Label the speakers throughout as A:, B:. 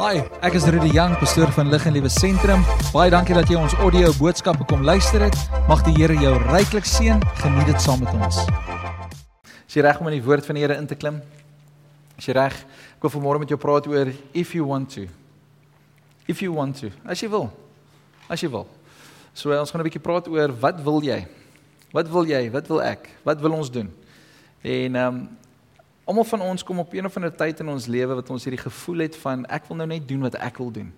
A: Hi, ek is Rudy Jang, pastoor van Lig en Liewe Sentrum. Baie dankie dat jy ons audio boodskappe kom luister het. Mag die Here jou ryklik seën. Geniet dit saam met ons. Is jy reg om in die woord van die Here in te klim? Is jy reg? Ek wil vanmôre met jou praat oor if you want to. If you want to. As jy wil. As jy wil. So ons gaan 'n bietjie praat oor wat wil jy? Wat wil jy? Wat wil ek? Wat wil ons doen? En ehm um, Almal van ons kom op een of ander tyd in ons lewe wat ons hierdie gevoel het van ek wil nou net doen wat ek wil doen.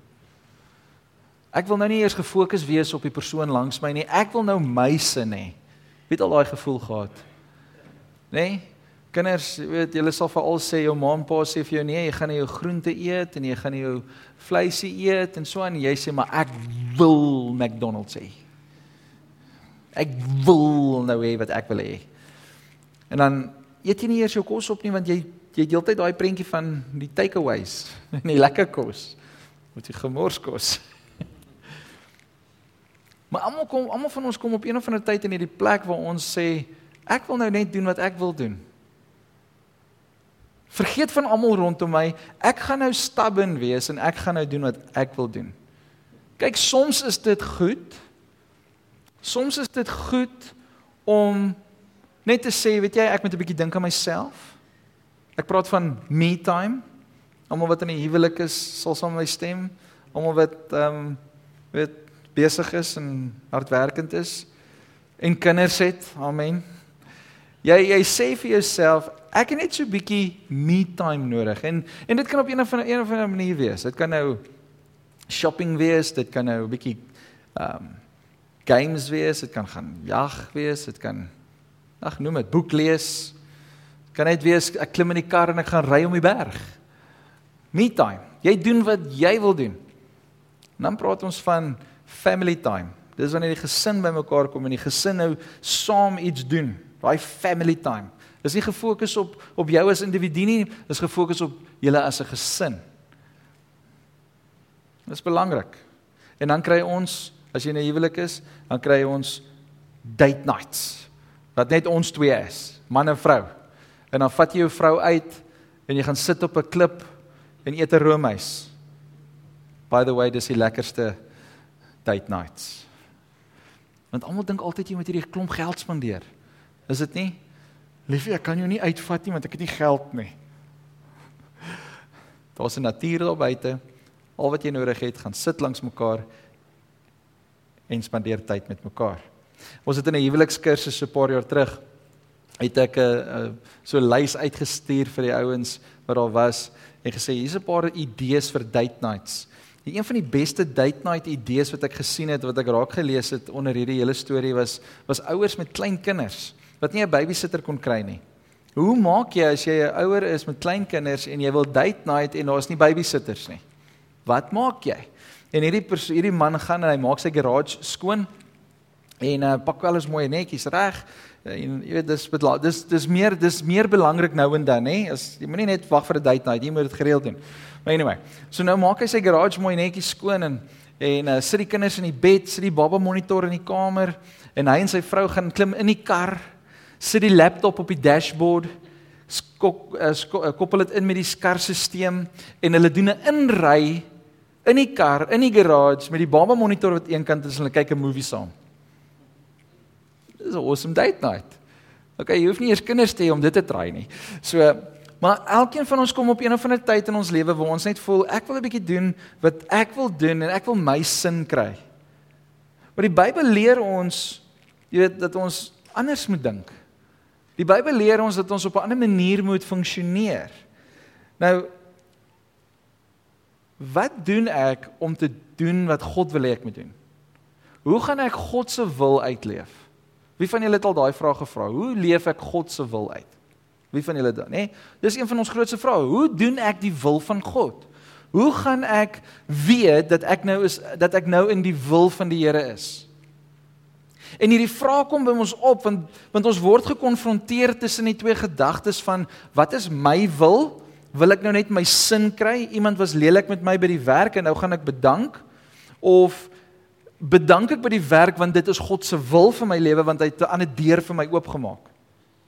A: Ek wil nou nie eers gefokus wees op die persoon langs my nie. Ek wil nou my sin hê. Wie het al daai gevoel gehad? Nê? Nee? Kinders, weet julle sal veral sê jou ma en pa sê vir jou nee, jy gaan nie jou groente eet en jy gaan nie jou vleisie eet en so aan jy sê maar ek wil McDonald's hê. Ek wil nou hê wat ek wil hê. En dan eet jy nie eers jou kos op nie want jy jy deeltyd daai prentjie van die takeaways en die lekker kos. Moet jy gemors kos. Maar almal kom almal van ons kom op een of ander tyd in hierdie plek waar ons sê ek wil nou net doen wat ek wil doen. Vergeet van almal rondom my. Ek gaan nou stubborn wees en ek gaan nou doen wat ek wil doen. Kyk, soms is dit goed. Soms is dit goed om Net te sê, weet jy, ek moet 'n bietjie dink aan myself. Ek praat van me time. Almal wat in 'n huwelik is, sal saam my stem. Almal wat ehm um, weet besig is en hardwerkend is en kinders het. Amen. Jy jy sê vir jouself, ek het net so 'n bietjie me time nodig. En en dit kan op een of ander een of ander manier wees. Dit kan nou shopping wees, dit kan nou 'n bietjie ehm um, games wees, dit kan gaan jag wees, dit kan ag noem dit boek lees. Kan net wees ek klim in die kar en ek gaan ry om die berg. Me time. Jy doen wat jy wil doen. En dan praat ons van family time. Dis wanneer die gesin bymekaar kom en die gesin nou saam iets doen. Daai family time. Dis nie gefokus op op jou as individu nie, dis gefokus op julle as 'n gesin. Dis belangrik. En dan kry ons, as jy in 'n huwelik is, dan kry ons date nights wat net ons twee is, man en vrou. En dan vat jy jou vrou uit en jy gaan sit op 'n klip en eet 'n roomys. By the way, dis die lekkerste date nights. Want almal dink altyd jy moet hierdie klomp geld spandeer. Is dit nie? Liefie, ek kan jou nie uitvat nie want ek het nie geld nie. Daar's 'n natuur daar buite. Al wat jy nodig het, gaan sit langs mekaar en spandeer tyd met mekaar. Ons het in 'n huwelikskursus so 'n paar jaar terug het ek 'n so 'n lys uitgestuur vir die ouens wat daar was en gesê hier's 'n paar idees vir date nights. Die een van die beste date night idees wat ek gesien het wat ek raak gelees het onder hierdie hele storie was was ouers met klein kinders wat nie 'n babysitter kon kry nie. Hoe maak jy as jy 'n ouer is met klein kinders en jy wil date night en daar's nie babysitters nie? Wat maak jy? En hierdie hierdie man gaan en hy maak sy garage skoon en uh, pak alles mooi netjies reg. En jy weet dis dis dis meer dis meer belangrik nou en dan hè. As jy moenie net wag vir 'n date night jy moet dit gereeld doen. Maar anyway so nou maak hy sy garage mooi netjies skoon en en uh, sit die kinders in die bed sit die baba monitor in die kamer en hy en sy vrou gaan klim in die kar sit die laptop op die dashboard skok uh, skok, uh, koppel dit in met die skarstelsel en hulle doen 'n inry in die kar in die garage met die baba monitor wat eenkant is en hulle kyk 'n movie saam Dis 'n awesome date night. Okay, jy hoef nie eers kinders te hê om dit te try nie. So, maar elkeen van ons kom op een of ander tyd in ons lewe waar ons net voel ek wil 'n bietjie doen wat ek wil doen en ek wil my sin kry. Maar die Bybel leer ons jy weet dat ons anders moet dink. Die Bybel leer ons dat ons op 'n ander manier moet funksioneer. Nou wat doen ek om te doen wat God wil hê ek moet doen? Hoe gaan ek God se wil uitleef? Wie van julle het al daai vraag gevra? Hoe leef ek God se wil uit? Wie van julle dan, nê? Dis een van ons grootste vrae. Hoe doen ek die wil van God? Hoe gaan ek weet dat ek nou is dat ek nou in die wil van die Here is? En hierdie vraag kom by ons op want want ons word gekonfronteer tussen die twee gedagtes van wat is my wil? Wil ek nou net my sin kry? Iemand was lelik met my by die werk en nou gaan ek bedank of bedank ek by die werk want dit is God se wil vir my lewe want hy het 'n ander deur vir my oopgemaak.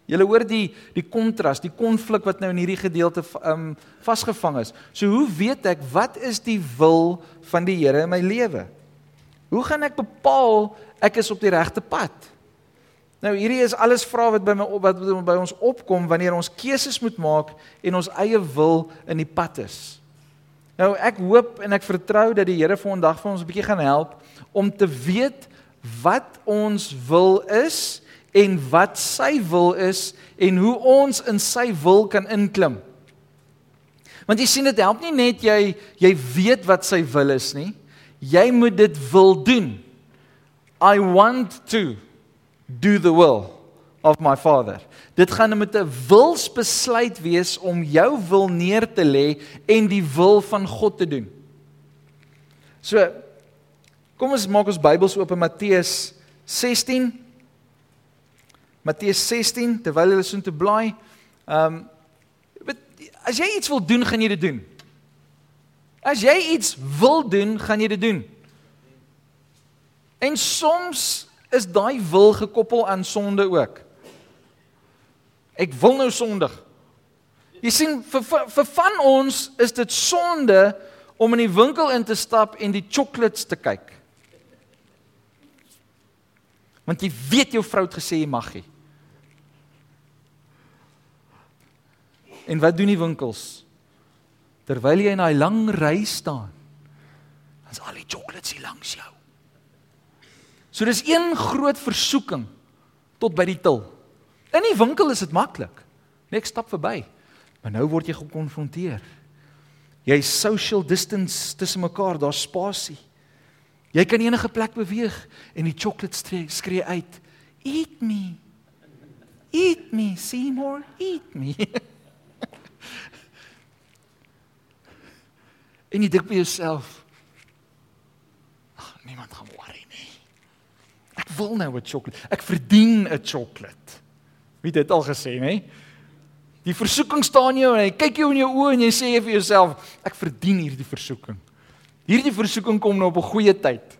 A: Julle hoor die die kontras, die konflik wat nou in hierdie gedeelte um vasgevang is. So hoe weet ek wat is die wil van die Here in my lewe? Hoe gaan ek bepaal ek is op die regte pad? Nou hierdie is alles vrae wat by my wat by ons opkom wanneer ons keuses moet maak en ons eie wil in die pad is. Nou ek hoop en ek vertrou dat die Here vir vandag vir ons 'n bietjie gaan help om te weet wat ons wil is en wat sy wil is en hoe ons in sy wil kan inklim. Want jy sien dit help nie net jy jy weet wat sy wil is nie. Jy moet dit wil doen. I want to do the will of my father. Dit gaan met 'n wilsbesluit wees om jou wil neer te lê en die wil van God te doen. So kom ons maak ons Bybels oop in Matteus 16 Matteus 16 terwyl hulle so te blaai. Ehm um, as jy iets wil doen, gaan jy dit doen. As jy iets wil doen, gaan jy dit doen. En soms is daai wil gekoppel aan sonde ook. Ek wil nou sondig. Jy sien vir, vir vir van ons is dit sonde om in die winkel in te stap en die chocolates te kyk. Want jy weet jou vrou het gesê jy mag nie. En wat doen die winkels? Terwyl jy in daai lang ry staan, dan's al die chocolates hier langs jou. So dis een groot versoeking tot by die til. In die winkel is dit maklik. Net stap verby. Maar nou word jy gekonfronteer. Jy social distance tussen mekaar, daar's spasie. Jy kan enige plek beweeg en die chocolates skree uit. Eat me. Eat me, Seymour, eat me. En jy dink by jouself, ag, niemand gaan worry nie. Ek wil nou 'n sjokolade. Ek verdien 'n sjokolade. Wie dit al gesê, nê? Die versoeking staan jou en hy kyk jou in jou oë en jy sê vir jouself, ek verdien hierdie versoeking. Hierdie versoeking kom nou op 'n goeie tyd.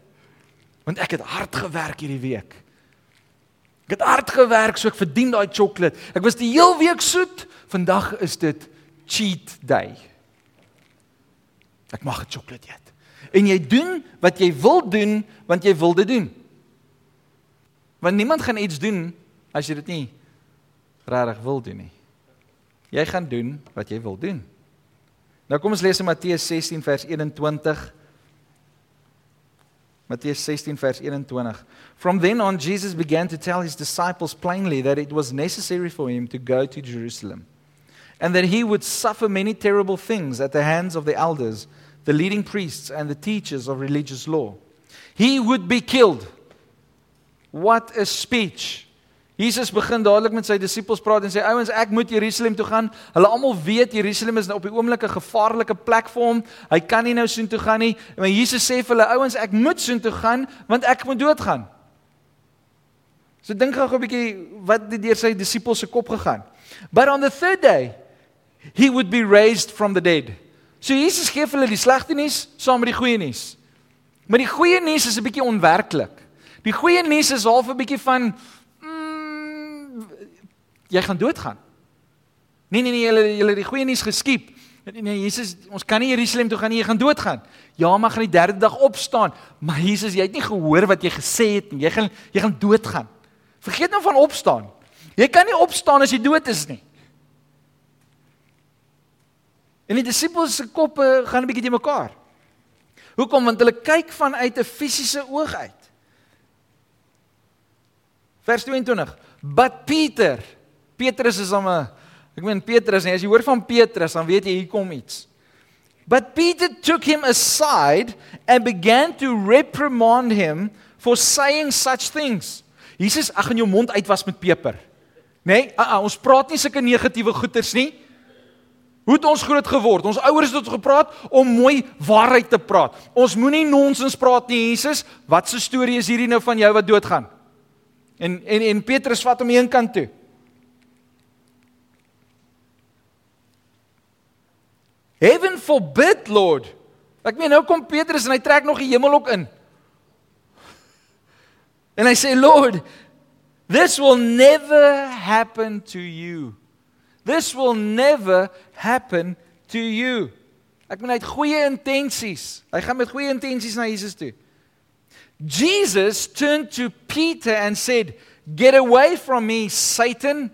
A: Want ek het hard gewerk hierdie week. Ek het hard gewerk so ek verdien daai sjokolade. Ek was die heel week soet. Vandag is dit cheat day. Ek mag 'n sjokolade eet. En jy doen wat jy wil doen want jy wil dit doen. Want niemand gaan iets doen as jy dit nie regtig wil doen nie. Jy gaan doen wat jy wil doen. Nou kom ons lees in Matteus 16 vers 21. Matteus 16 vers 21. From then on Jesus began to tell his disciples plainly that it was necessary for him to go to Jerusalem and that he would suffer many terrible things at the hands of the elders the leading priests and the teachers of religious law. He would be killed. What a speech. Jesus begin dadelik met sy disippels praat en sê ouens ek moet Jerusalem toe gaan. Hulle almal weet Jerusalem is nou op die oomblik 'n gevaarlike plek vir hom. Hy kan nie nou soontoe gaan nie. Maar Jesus sê vir hulle ouens ek moet soontoe gaan want ek moet doodgaan. So dink gou 'n bietjie wat het deur sy disippels se kop gegaan. But on the third day he would be raised from the dead. So Jesus gee hulle die slegte nuus saam met die goeie nuus. Maar die goeie nuus is 'n bietjie onwerklik. Die goeie nuus is half 'n bietjie van jy gaan doodgaan. Nee nee nee, julle julle die goeie nuus geskiep. Nee, nee Jesus, ons kan nie Jerusalem toe gaan nie, jy gaan doodgaan. Ja, maar gaan die derde dag opstaan. Maar Jesus, jy het nie gehoor wat jy gesê het nie. Jy gaan jy gaan doodgaan. Vergeet nou van opstaan. Jy kan nie opstaan as jy dood is nie. En die disippels se koppe gaan 'n bietjie te mekaar. Hoekom? Want hulle kyk vanuit 'n fisiese oog uit. Vers 22. But Peter, Petrus is hom 'n ek meen Petrus, as jy hoor van Petrus, dan weet jy hier kom iets. But Peter took him aside and began to reprimand him for saying such things. Jesus, ag in jou mond uitwas met peper. Nê? Nee, uh, uh, ons praat nie sulke negatiewe goeters nie. Hoe het ons groot geword? Ons ouers het ons gepraat om mooi waarheid te praat. Ons moenie nonsens praat nie, Jesus. Wat 'n storie is hierdie nou van jou wat doodgaan? En en en Petrus vat hom een kant toe. Heaven forbid, Lord. Ek meen nou kom Petrus en hy trek nog die hemel ook in. En hy sê, Lord, This will never happen to you. This will never happen to you. Ek meen hy het goeie intensies. Hy gaan met goeie intensies na Jesus toe. Jesus turned to Peter and said, "Get away from me, Satan."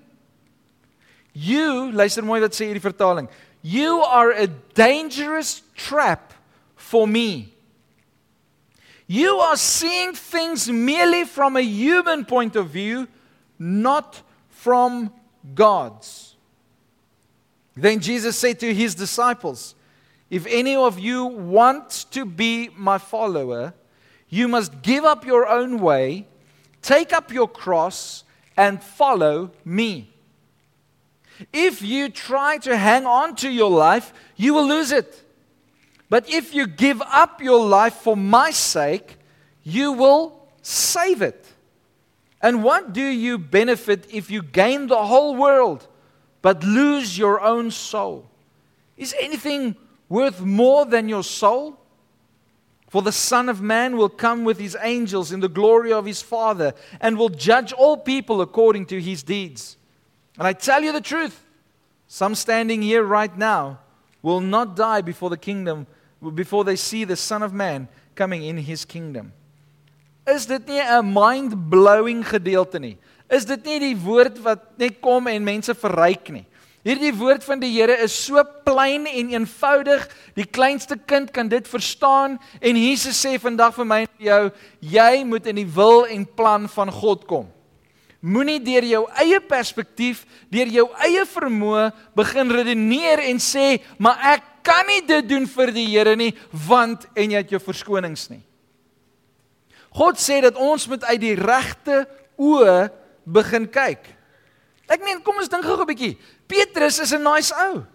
A: You, luister mooi wat sê hierdie vertaling. You are a dangerous trap for me. You are seeing things merely from a human point of view, not from God's. Then Jesus said to his disciples, If any of you want to be my follower, you must give up your own way, take up your cross, and follow me. If you try to hang on to your life, you will lose it. But if you give up your life for my sake, you will save it. And what do you benefit if you gain the whole world but lose your own soul? Is anything worth more than your soul? For the Son of Man will come with his angels in the glory of his Father and will judge all people according to his deeds. And I tell you the truth some standing here right now will not die before the kingdom, before they see the Son of Man coming in his kingdom. Is dit nie 'n mind-blowing gedeelte nie? Is dit nie die woord wat net kom en mense verryk nie? Hierdie woord van die Here is so klein en eenvoudig, die kleinste kind kan dit verstaan en Jesus sê vandag vir my en vir jou, jy moet in die wil en plan van God kom. Moenie deur jou eie perspektief, deur jou eie vermoë begin redeneer en sê, "Maar ek kan nie dit doen vir die Here nie, want en jy het jou verskonings nie." God sê dat ons moet uit die regte oë begin kyk. Ek meen, kom ons dink gou 'n bietjie. Petrus is 'n nice ou.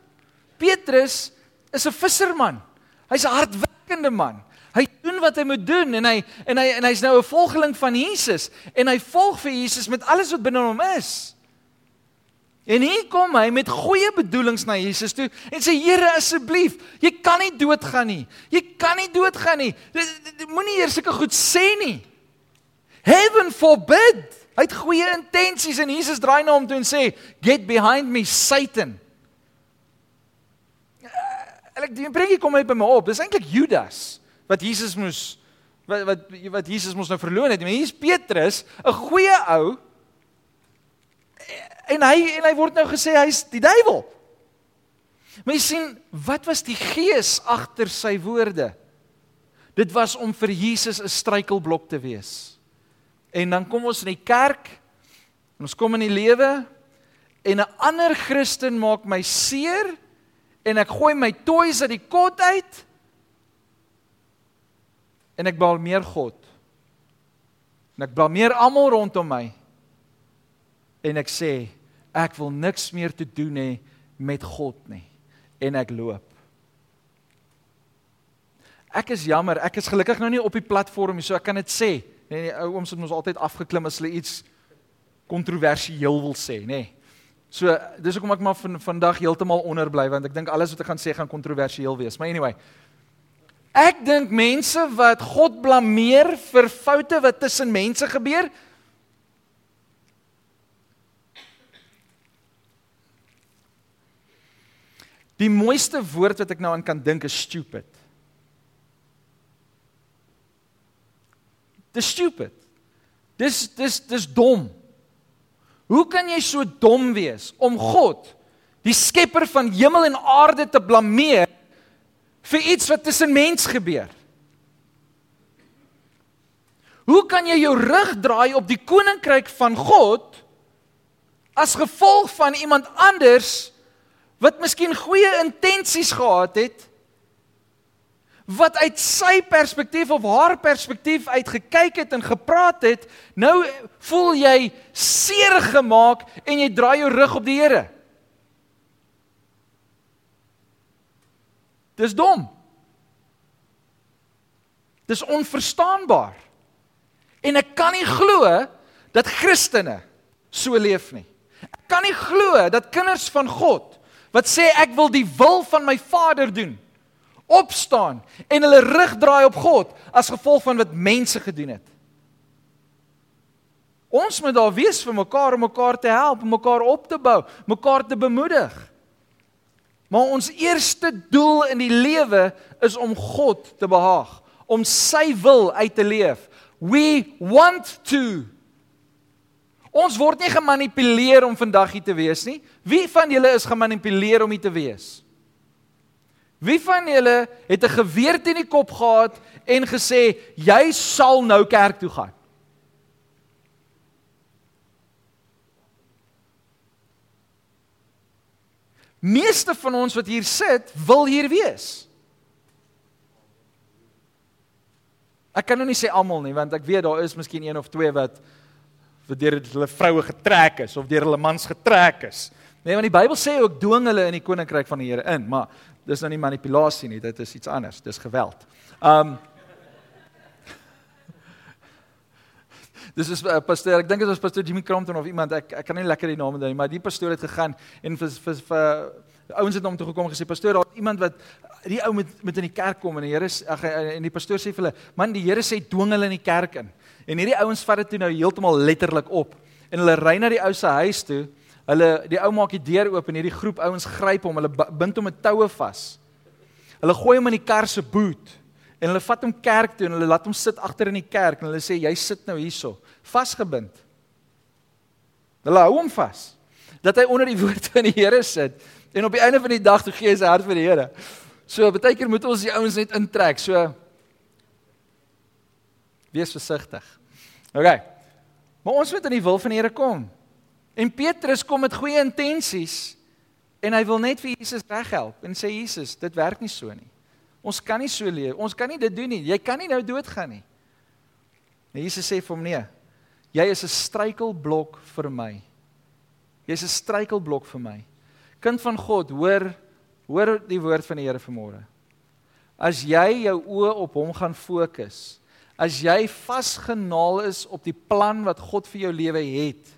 A: Petrus is 'n visserman. Hy's 'n hardwerkende man. Hy doen wat hy moet doen en hy en hy en hy's nou 'n volgeling van Jesus en hy volg vir Jesus met alles wat binne hom is. En hier kom hy met goeie bedoelings na Jesus toe en sê Here asseblief, jy kan nie doodgaan nie. Jy kan nie doodgaan nie. Moenie eers sulke goed sê nie. Heaven forbid. Hy het goeie intensies en Jesus draai na hom toe en sê, "Get behind me, Satan." Ek dink bring ek kom uit by my op. Dis eintlik Judas wat Jesus moes wat wat wat Jesus moes nou verloon het. Maar hier's Petrus, 'n goeie ou. En hy en hy word nou gesê hy's die duiwel. Maar jy sien, wat was die gees agter sy woorde? Dit was om vir Jesus 'n struikelblok te wees. En dan kom ons in die kerk en ons kom in die lewe en 'n ander Christen maak my seer en ek gooi my toys uit die kot uit en ek blameer God. En ek blameer almal rondom my. En ek sê ek wil niks meer te doen hê met God nie en ek loop. Ek is jammer, ek is gelukkig nou nie op die platform nie, so ek kan dit sê. Nee nee, ou ooms het ons altyd afgeklim as hulle iets kontroversieel wil sê, nê. Nee. So dis hoekom ek maar van vandag heeltemal onder bly want ek dink alles wat ek gaan sê gaan kontroversieel wees. Maar anyway, Ek dink mense wat God blameer vir foute wat tussen mense gebeur. Die mooiste woord wat ek nou aan kan dink is stupid. Dis stupid. Dis dis dis dom. Hoe kan jy so dom wees om God, die skepper van hemel en aarde te blameer vir iets wat tussen mens gebeur. Hoe kan jy jou rug draai op die koninkryk van God as gevolg van iemand anders wat miskien goeie intensies gehad het wat uit sy perspektief of haar perspektief uit gekyk het en gepraat het nou voel jy seer gemaak en jy draai jou rug op die Here Dis dom. Dis onverstaanbaar. En ek kan nie glo dat Christene so leef nie. Ek kan nie glo dat kinders van God wat sê ek wil die wil van my Vader doen, opstaan en hulle rug draai op God as gevolg van wat mense gedoen het. Ons moet daar wees vir mekaar om mekaar te help, om mekaar op te bou, mekaar te bemoedig. Maar ons eerste doel in die lewe is om God te behaag, om sy wil uit te leef. We want to Ons word nie gemanipuleer om vandag hier te wees nie. Wie van julle is gemanipuleer om hier te wees? Wie van julle het 'n geweer teen die kop gehad en gesê jy sal nou kerk toe gaan? Meeste van ons wat hier sit, wil hier wees. Ek kan nou nie sê almal nie, want ek weet daar is miskien een of twee wat wat deur hulle vroue getrek is of deur hulle mans getrek is. Nee, want die Bybel sê ook dwing hulle in die koninkryk van die Here in, maar dis nou nie manipulasie nie, dit is iets anders, dis geweld. Um Dis is 'n uh, pastoor, ek dink dit was pastoor Jimmy Crompton of iemand, ek ek kan nie lekker die naam onthou nie, maar die pastoor het gegaan en vir vir vir ouens het na hom toe gekom en gesê pastoor, daar iemand wat die ou moet moet in die kerk kom en die Here ag en die pastoor sê vir hulle, man, die Here sê dwing hulle in die kerk in. En hierdie ouens vat dit toe nou heeltemal letterlik op. En hulle ry na die ou se huis toe. Hulle die ou maak die deur oop en hierdie groep ouens gryp hom, hulle bind hom met toue vas. Hulle gooi hom in die kar se boot en hulle vat hom kerk toe en hulle laat hom sit agter in die kerk en hulle sê jy sit nou hierso, vasgebind. Hulle hou hom vas dat hy onder die woord van die Here sit en op die einde van die dag toe gee hy sy hart vir die Here. So baie keer moet ons die ouens net intrek. So Wees versigtig. OK. Maar ons moet in die wil van die Here kom. En Petrus kom met goeie intensies en hy wil net vir Jesus reghelp en sê Jesus, dit werk nie so nie. Ons kan nie so leef. Ons kan nie dit doen nie. Jy kan nie nou doodgaan nie. En Jesus sê vir hom nee. Jy is 'n struikelblok vir my. Jy's 'n struikelblok vir my. Kind van God, hoor hoor die woord van die Here vanmôre. As jy jou oë op hom gaan fokus, As jy vasgenaal is op die plan wat God vir jou lewe het,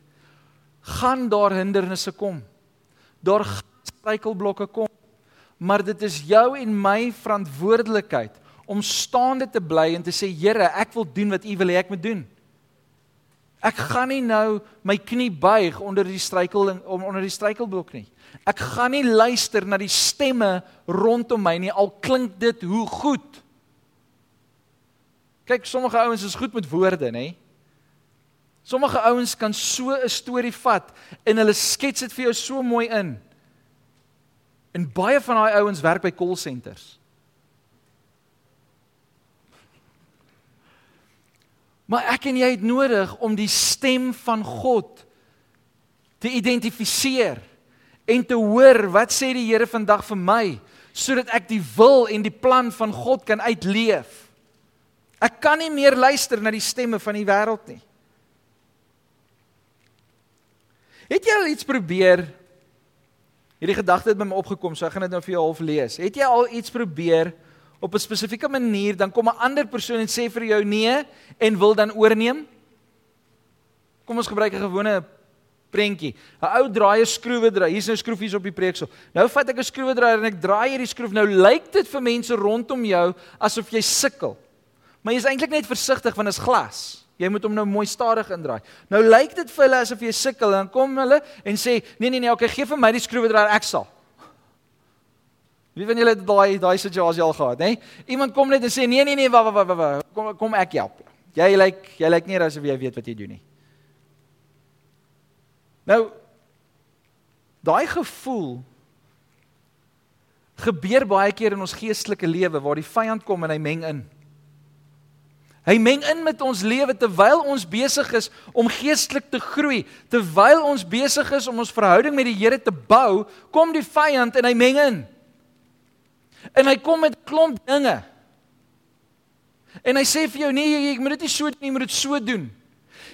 A: gaan daar hindernisse kom. Daar gaan struikelblokke kom. Maar dit is jou en my verantwoordelikheid om staande te bly en te sê Here, ek wil doen wat U wil hê ek moet doen. Ek gaan nie nou my knie buig onder die struikel onder die struikelblok nie. Ek gaan nie luister na die stemme rondom my nie al klink dit hoe goed. Kyk, sommige ouens is goed met woorde, nê? Sommige ouens kan so 'n storie vat en hulle skets dit vir jou so mooi in. En baie van daai ouens werk by call centers. Maar ek en jy het nodig om die stem van God te identifiseer en te hoor wat sê die Here vandag vir my sodat ek die wil en die plan van God kan uitleef. Ek kan nie meer luister na die stemme van die wêreld nie. Het jy al iets probeer? Hierdie gedagte het by my opgekom, so ek gaan dit nou vir jou half lees. Het jy al iets probeer op 'n spesifieke manier, dan kom 'n ander persoon en sê vir jou nee en wil dan oorneem? Kom ons gebruik 'n gewone prentjie. 'n Ou draai 'n skroewedraaier. Hier's nou skroefies op die preeksel. Nou vat ek 'n skroewedraaier en ek draai hierdie skroef. Nou lyk dit vir mense rondom jou asof jy sukkel. Maar jy is eintlik net versigtig want dit is glas. Jy moet hom nou mooi stadig indraai. Nou lyk dit vir hulle asof jy sukkel en dan kom hulle en sê, "Nee nee nee, okay, gee vir my die skroewedraaier, ek sal." Wie van julle het daai daai situasie al gehad, hè? Iemand kom net en sê, "Nee nee nee, wa wa wa wa, kom kom ek help." Jy lyk jy lyk nie asof jy weet wat jy doen nie. Nou daai gevoel gebeur baie keer in ons geestelike lewe waar die vyand kom en hy meng in. Hy meng in met ons lewe terwyl ons besig is om geestelik te groei, terwyl ons besig is om ons verhouding met die Here te bou, kom die vyand en hy meng in. En hy kom met klomp dinge. En hy sê vir jou nee, jy, jy moet dit nie so doen nie, jy moet dit so doen.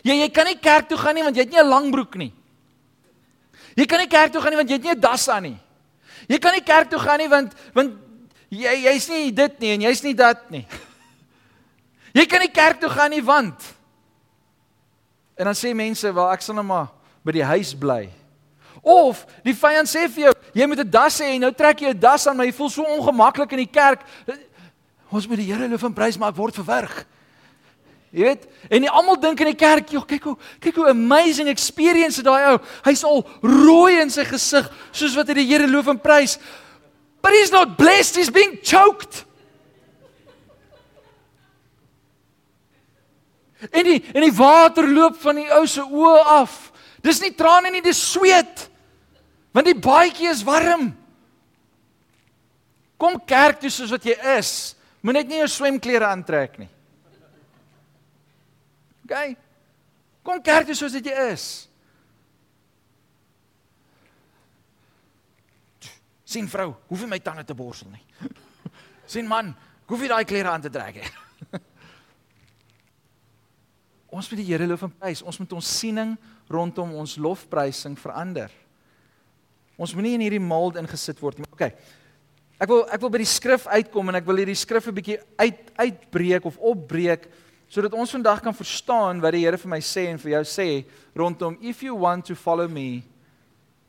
A: Jy jy kan nie kerk toe gaan nie want jy het nie 'n lang broek nie. Jy kan nie kerk toe gaan nie want jy het nie 'n das aan nie. Jy kan nie kerk toe gaan nie want want jy jy's nie dit nie en jy's nie dat nie. Jy kan nie kerk toe gaan nie want. En dan sê mense, "Wel, ek sal net maar by die huis bly." Of die vyand sê vir jou, "Jy moet 'n das hê en nou trek jy 'n das aan, maar jy voel so ongemaklik in die kerk." Ons moet die Here loof en prys, maar ek word verwerg. Jy weet, en nie almal dink in die kerk, "Joh, kyk hoe kyk hoe amazing experience het daai ou. Hy's al rooi in sy gesig, soos wat hy die Here loof en prys." But he's not blessed, he's being choked. En die en die water loop van die ou se oë af. Dis nie trane nie, dis sweet. Want die baadjie is warm. Kom kerk toe soos wat jy is. Moet net nie jou swemklere aantrek nie. OK. Kom kerk toe soos wat jy is. Sien vrou, hoef nie my tande te borsel nie. Sien man, hoef nie daai klere aan te trek nie. Ons moet die Here loof en prys. Ons moet ons siening rondom ons lofprysing verander. Ons moenie in hierdie mold ingesit word nie. OK. Ek wil ek wil by die skrif uitkom en ek wil hierdie skrif 'n bietjie uit uitbreek of opbreek sodat ons vandag kan verstaan wat die Here vir my sê en vir jou sê rondom if you want to follow me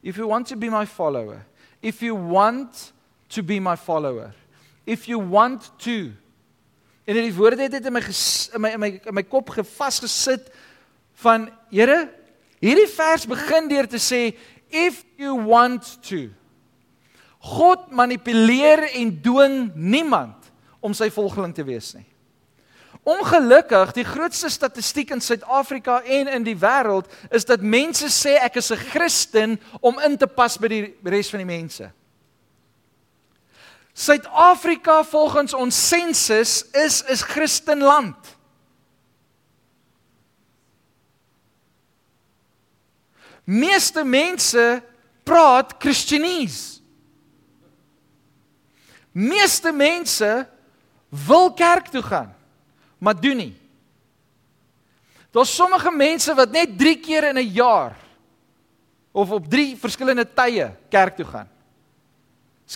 A: if you want to be my follower if you want to be my follower if you want to en die woorde het dit in my in my in my in my kop gevasgesit van Here hierdie vers begin deur te sê if you want to God manipuleer en dwing niemand om sy volgeling te wees nie Ongelukkig, die grootste statistiek in Suid-Afrika en in die wêreld is dat mense sê ek is 'n Christen om in te pas by die res van die mense. Suid-Afrika volgens ons sensus is 'n Christenland. Meeste mense praat Christenese. Meeste mense wil kerk toe gaan maar doen nie. Daar's sommige mense wat net 3 keer in 'n jaar of op 3 verskillende tye kerk toe gaan.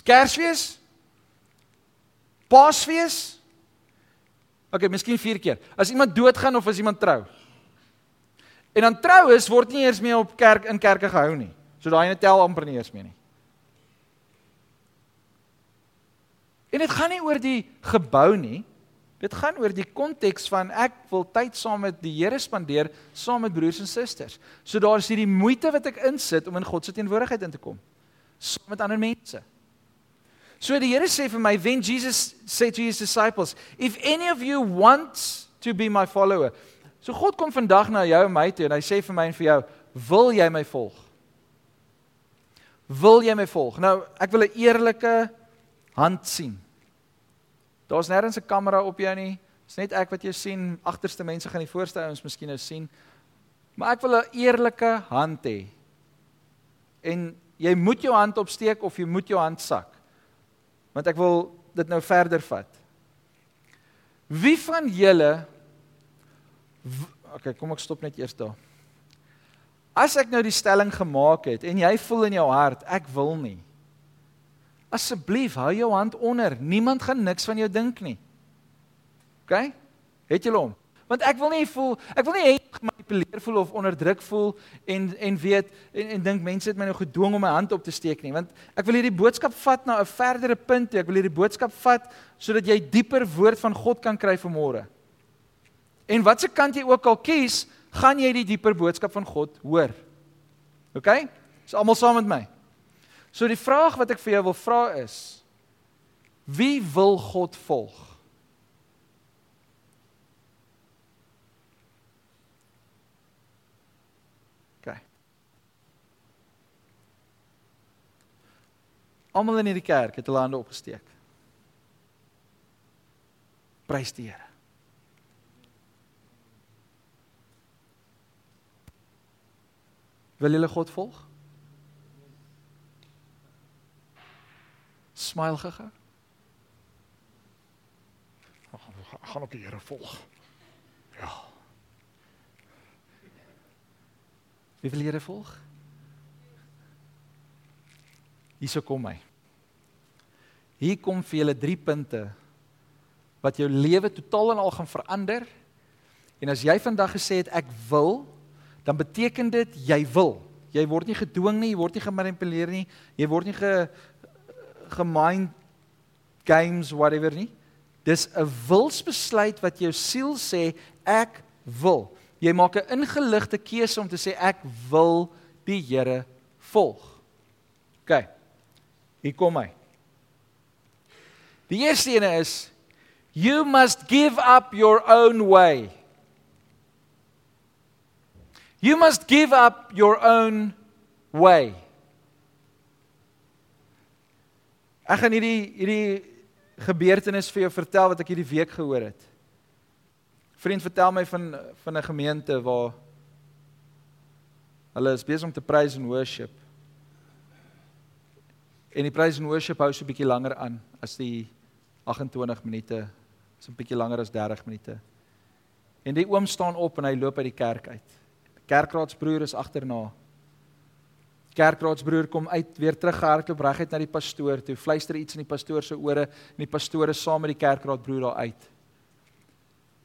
A: Kersfees? Paasfees? OK, miskien 4 keer. As iemand doodgaan of as iemand trou. En dan troues word nie eers meer op kerk in kerke gehou nie. So daai net tel amper nie eers meer nie. En dit gaan nie oor die gebou nie. Dit gaan oor die konteks van ek wil tyd saam met die Here spandeer saam met broers en susters. So daar is hierdie moeite wat ek insit om in God se teenwoordigheid in te kom saam met ander mense. So die Here sê vir my, when Jesus said to his disciples, if any of you wants to be my follower. So God kom vandag na jou en my toe en hy sê vir my en vir jou, wil jy my volg? Wil jy my volg? Nou, ek wil 'n eerlike hand sien. Daar's nêrens 'n kamera op jou nie. Dit's net ek wat jou sien. Agterste mense gaan die voorste ouens miskien nou sien. Maar ek wil 'n eerlike hand hê. En jy moet jou hand opsteek of jy moet jou hand sak. Want ek wil dit nou verder vat. Wie van julle OK, kom ek stop net eers daar. As ek nou die stelling gemaak het en jy voel in jou hart ek wil nie. Asseblief, hou jou hand onder. Niemand gaan niks van jou dink nie. OK? Het jy hom? Want ek wil nie voel, ek wil nie hê gemanipuleer voel of onderdruk voel en en weet en en dink mense het my nou gedwing om my hand op te steek nie, want ek wil hierdie boodskap vat na 'n verdere punt toe. Ek wil hierdie boodskap vat sodat jy dieper woord van God kan kry vanmôre. En watse kant jy ook al kies, gaan jy die dieper boodskap van God hoor. OK? Is almal saam met my? So die vraag wat ek vir jou wil vra is: Wie wil God volg? OK. Almal in hierdie kerk het hulle hande opgesteek. Prys die Here. Wil julle God volg? smile gegaan? Ek gaan op die Here volg. Ja. Wie wil die Here volg? Hierso kom hy. Hier kom vir julle drie punte wat jou lewe totaal en al gaan verander. En as jy vandag gesê het ek wil, dan beteken dit jy wil. Jy word nie gedwing nie, jy word nie gemanipuleer nie, jy word nie ge gemind games whatever nie. Dis 'n wilsbesluit wat jou siel sê Ek wil. Jy maak 'n ingeligte keuse om te sê ek wil die Here volg. OK. Hier kom hy. Die eerste ene is you must give up your own way. You must give up your own way. Ek gaan hierdie hierdie gebeurtenis vir jou vertel wat ek hierdie week gehoor het. Vriend vertel my van van 'n gemeente waar hulle is besig om te praise en worship. En die praise en worship hou so 'n bietjie langer aan as die 28 minute. So 'n bietjie langer as 30 minute. En die oom staan op en hy loop uit die kerk uit. Kerkraadsbroer is agterna. Kerkraadsbroer kom uit weer teruggehardloop reguit na die pastoor toe. Fluister iets in die pastoor se ore en die pastoor is saam met die kerkraadsbroer daar uit.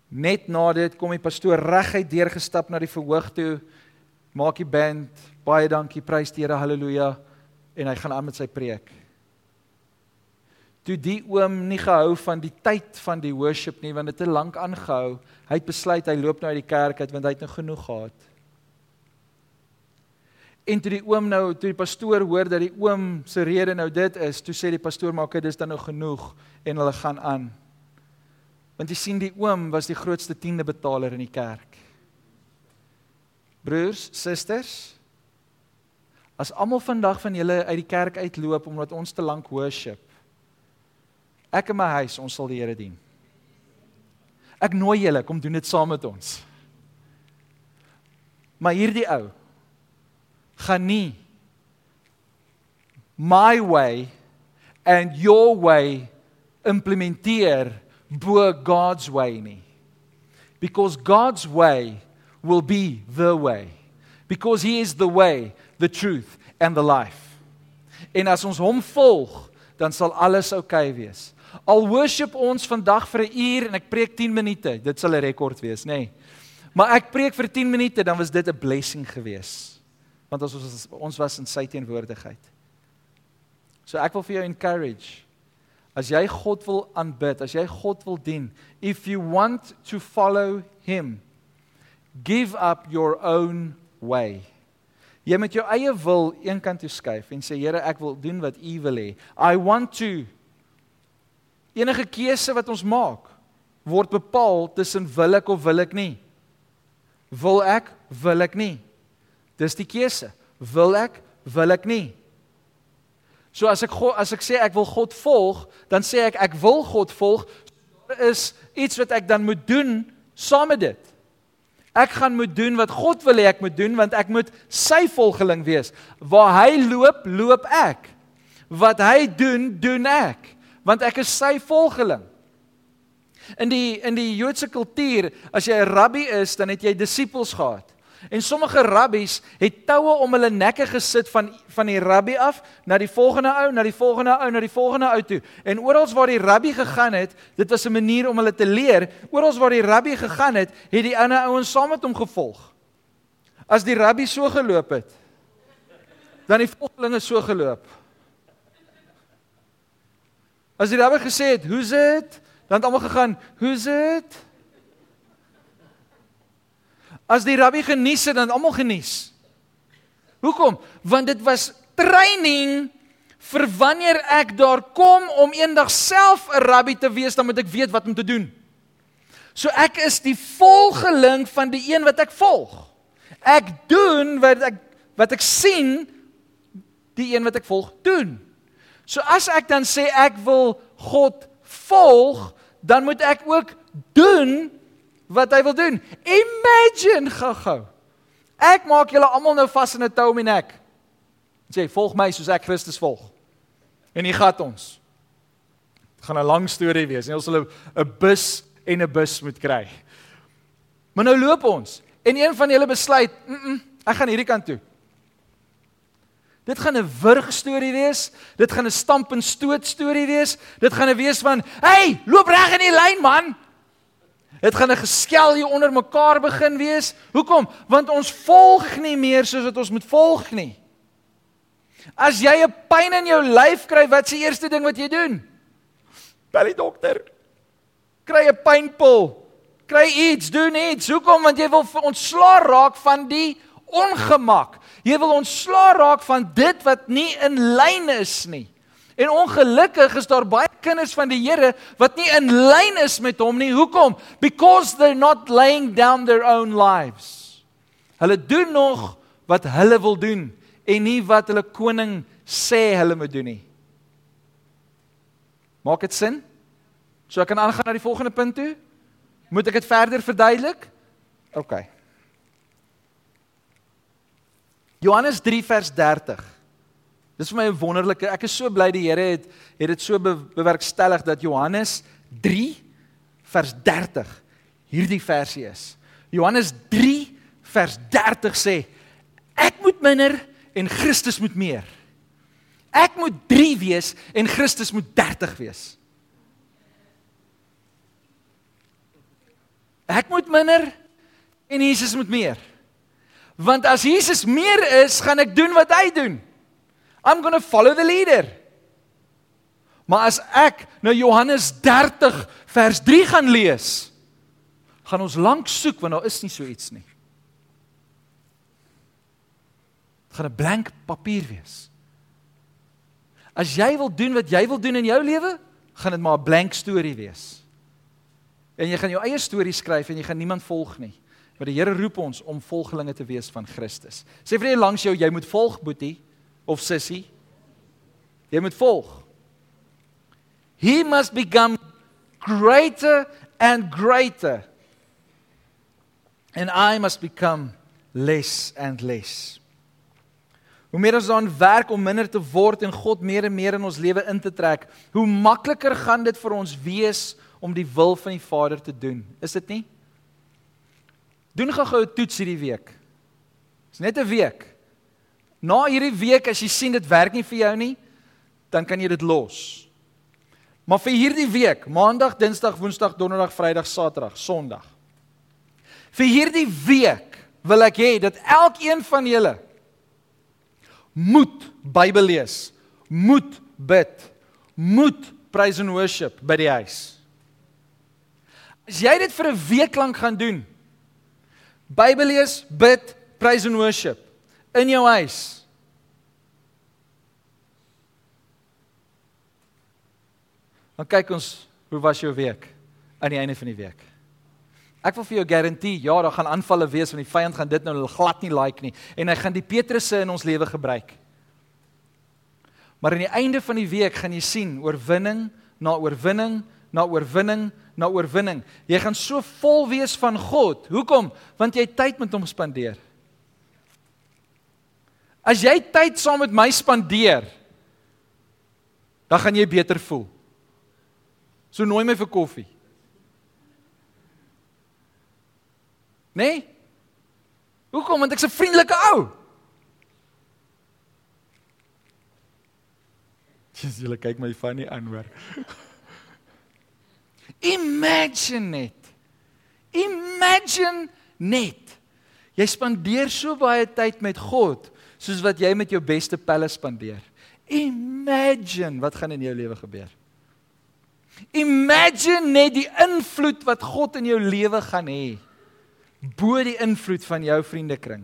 A: Net na dit kom die pastoor reguit deurgestap na die verhoog toe. Maak die band baie dankie, prys die Here, haleluja en hy gaan aan met sy preek. Toe die oom nie gehou van die tyd van die worship nie want dit het te lank aangehou. Hy het besluit hy loop nou uit die kerk uit want hy het nou genoeg gehad. En toe die oom nou, toe die pastoor hoor dat die oom se rede nou dit is, toe sê die pastoor maar okay, dis dan nou genoeg en hulle gaan aan. Want jy sien die oom was die grootste tiende betaler in die kerk. Broers, susters, as almal vandag van julle uit die kerk uitloop omdat ons te lank worship. Ek in my huis, ons sal die Here dien. Ek nooi julle kom doen dit saam met ons. Maar hierdie ou gaan nie my way and your way implementeer bo God's way nie. Because God's way will be the way. Because he is the way, the truth and the life. En as ons hom volg, dan sal alles oukei okay wees. Al worship ons vandag vir 'n uur en ek preek 10 minute, dit sal 'n rekord wees, nê. Nee. Maar ek preek vir 10 minute, dan was dit 'n blessing geweest. Want ons was ons was in sy teenwoordigheid. So ek wil vir jou encourage As jy God wil aanbid, as jy God wil dien, if you want to follow him, give up your own way. Jy moet jou eie wil eenkant toe skuif en sê Here, ek wil doen wat U wil hê. I want to Enige keuse wat ons maak word bepaal tussen wil ek of wil ek nie. Wil ek, wil ek nie. Dis die keuse. Wil ek, wil ek nie. So as ek God, as ek sê ek wil God volg, dan sê ek ek wil God volg. Daar is iets wat ek dan moet doen saam met dit. Ek gaan moet doen wat God wil hê ek moet doen want ek moet sy volgeling wees. Waar hy loop, loop ek. Wat hy doen, doen ek want ek is sy volgeling. In die in die Joodse kultuur, as jy 'n rabbi is, dan het jy disippels gehad. En sommige rabbies het toue om hulle nekke gesit van van die rabbi af na die volgende ou, na die volgende ou, na die volgende ou toe. En oral waar die rabbi gegaan het, dit was 'n manier om hulle te leer. Oral waar die rabbi gegaan het, het die ander ouens saam met hom gevolg. As die rabbi so geloop het, dan die volgelinge so geloop. As die rabbi gesê het, "Hoe's dit?" dan het almal gegaan, "Hoe's dit?" As die rabbi genies het, dan almal genies. Hoekom? Want dit was training vir wanneer ek daar kom om eendag self 'n rabbi te wees, dan moet ek weet wat om te doen. So ek is die volgeling van die een wat ek volg. Ek doen wat ek wat ek sien die een wat ek volg doen. So as ek dan sê ek wil God volg, dan moet ek ook doen wat hy wil doen. Imagine gou-gou. Ek maak julle almal nou vas in 'n tou om die nek. Sê, volg my soos ek Christus volg. En hier gaan ons. Dit gaan 'n lang storie wees. Ons sal 'n bus en 'n bus moet kry. Maar nou loop ons en een van julle besluit, mm -mm, ek gaan hierdie kant toe. Dit gaan 'n wurg storie wees. Dit gaan 'n stamp en stoot storie wees. Dit gaan 'n wees van, "Hey, loop reg in die lyn, man." Dit gaan 'n geskel hier onder mekaar begin wees. Hoekom? Want ons volg nie meer soos wat ons moet volg nie. As jy 'n pyn in jou lyf kry, wat is die eerste ding wat jy doen? Bel die dokter. Kry 'n pynpil. Kry iets, doen iets. Hoekom? Want jy wil ontslaa raak van die ongemak. Jy wil ontslaa raak van dit wat nie in lyn is nie. En ongelukkig is daar baie kinders van die Here wat nie in lyn is met hom nie. Hoekom? Because they're not laying down their own lives. Hulle doen nog wat hulle wil doen en nie wat hulle koning sê hulle moet doen nie. Maak dit sin? So ek kan aangaan na die volgende punt toe. Moet ek dit verder verduidelik? OK. Johannes 3 vers 30. Dis vir my 'n wonderlike. Ek is so bly die Here het het dit so be, bewerkstellig dat Johannes 3 vers 30 hierdie versie is. Johannes 3 vers 30 sê ek moet minder en Christus moet meer. Ek moet 3 wees en Christus moet 30 wees. Ek moet minder en Jesus moet meer. Want as Jesus meer is, gaan ek doen wat hy doen. I'm going to follow the leader. Maar as ek nou Johannes 30 vers 3 gaan lees, gaan ons lank soek want daar is nie so iets nie. Dit gaan 'n blank papier wees. As jy wil doen wat jy wil doen in jou lewe, gaan dit maar 'n blank storie wees. En jy gaan jou eie storie skryf en jy gaan niemand volg nie. Maar die Here roep ons om volgelinge te wees van Christus. Sê vir die langs jou, jy moet volg, boetie of sussie. Jy moet volg. He must become greater and greater. And I must become less and less. Hoe meer ons aan werk om minder te word en God meer en meer in ons lewe in te trek, hoe makliker gaan dit vir ons wees om die wil van die Vader te doen. Is dit nie? Doen gou-gou 'n toets hierdie week. Dis net 'n week. Na hierdie week as jy sien dit werk nie vir jou nie, dan kan jy dit los. Maar vir hierdie week, Maandag, Dinsdag, Woensdag, Donderdag, Vrydag, Saterdag, Sondag. Vir hierdie week wil ek hê dat elkeen van julle moet Bybel lees, moet bid, moet praise and worship by die huis. As jy dit vir 'n week lank gaan doen, Bybel lees, bid, praise and worship in jou huis. Dan kyk ons, hoe was jou week aan die einde van die week? Ek wil vir jou garandeer, ja, daar gaan aanvalle wees van die vyand gaan dit nou glad nie like nie en hy gaan die Petrusse in ons lewe gebruik. Maar aan die einde van die week gaan jy sien oorwinning na oorwinning na oorwinning na oorwinning. Jy gaan so vol wees van God. Hoekom? Want jy tyd met hom spandeer. As jy tyd saam met my spandeer, dan gaan jy beter voel. So nooi my vir koffie. Nee? Hoekom? Want ek's 'n vriendelike ou. Dis julle kyk my funny aan hoor. Imagine net. Imagine net. Jy spandeer so baie tyd met God soos wat jy met jou beste pelle spandeer. Imagine wat gaan in jou lewe gebeur. Imagine net die invloed wat God in jou lewe gaan hê bo die invloed van jou vriendekring.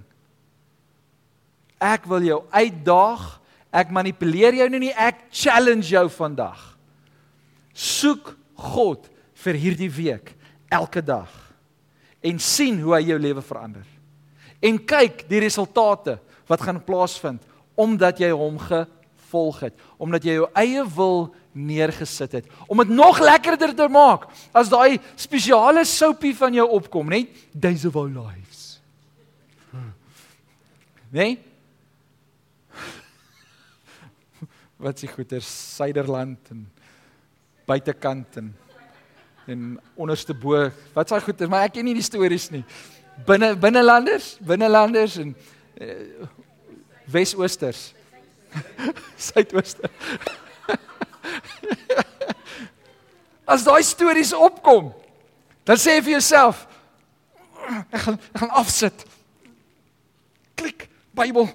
A: Ek wil jou uitdaag. Ek manipuleer jou nie, ek challenge jou vandag. Soek God vir hierdie week elke dag en sien hoe hy jou lewe verander. En kyk die resultate wat gaan plaasvind omdat jy hom gevolg het, omdat jy jou eie wil neergesit het om dit nog lekkerder te maak as daai spesiale soupie van jou opkom, net days of our lives. Nee? Wat s'ie goeie Suiderland en buitekant en en onderste bo. Wat s'daai goeie, maar ek ken nie die stories nie. Binne binnelanders, binnelanders en uh, Wes-Oosters. Suidooster. As daai stories opkom, dan sê jy vir jouself, ek gaan ek gaan afsit. Klik Bybel.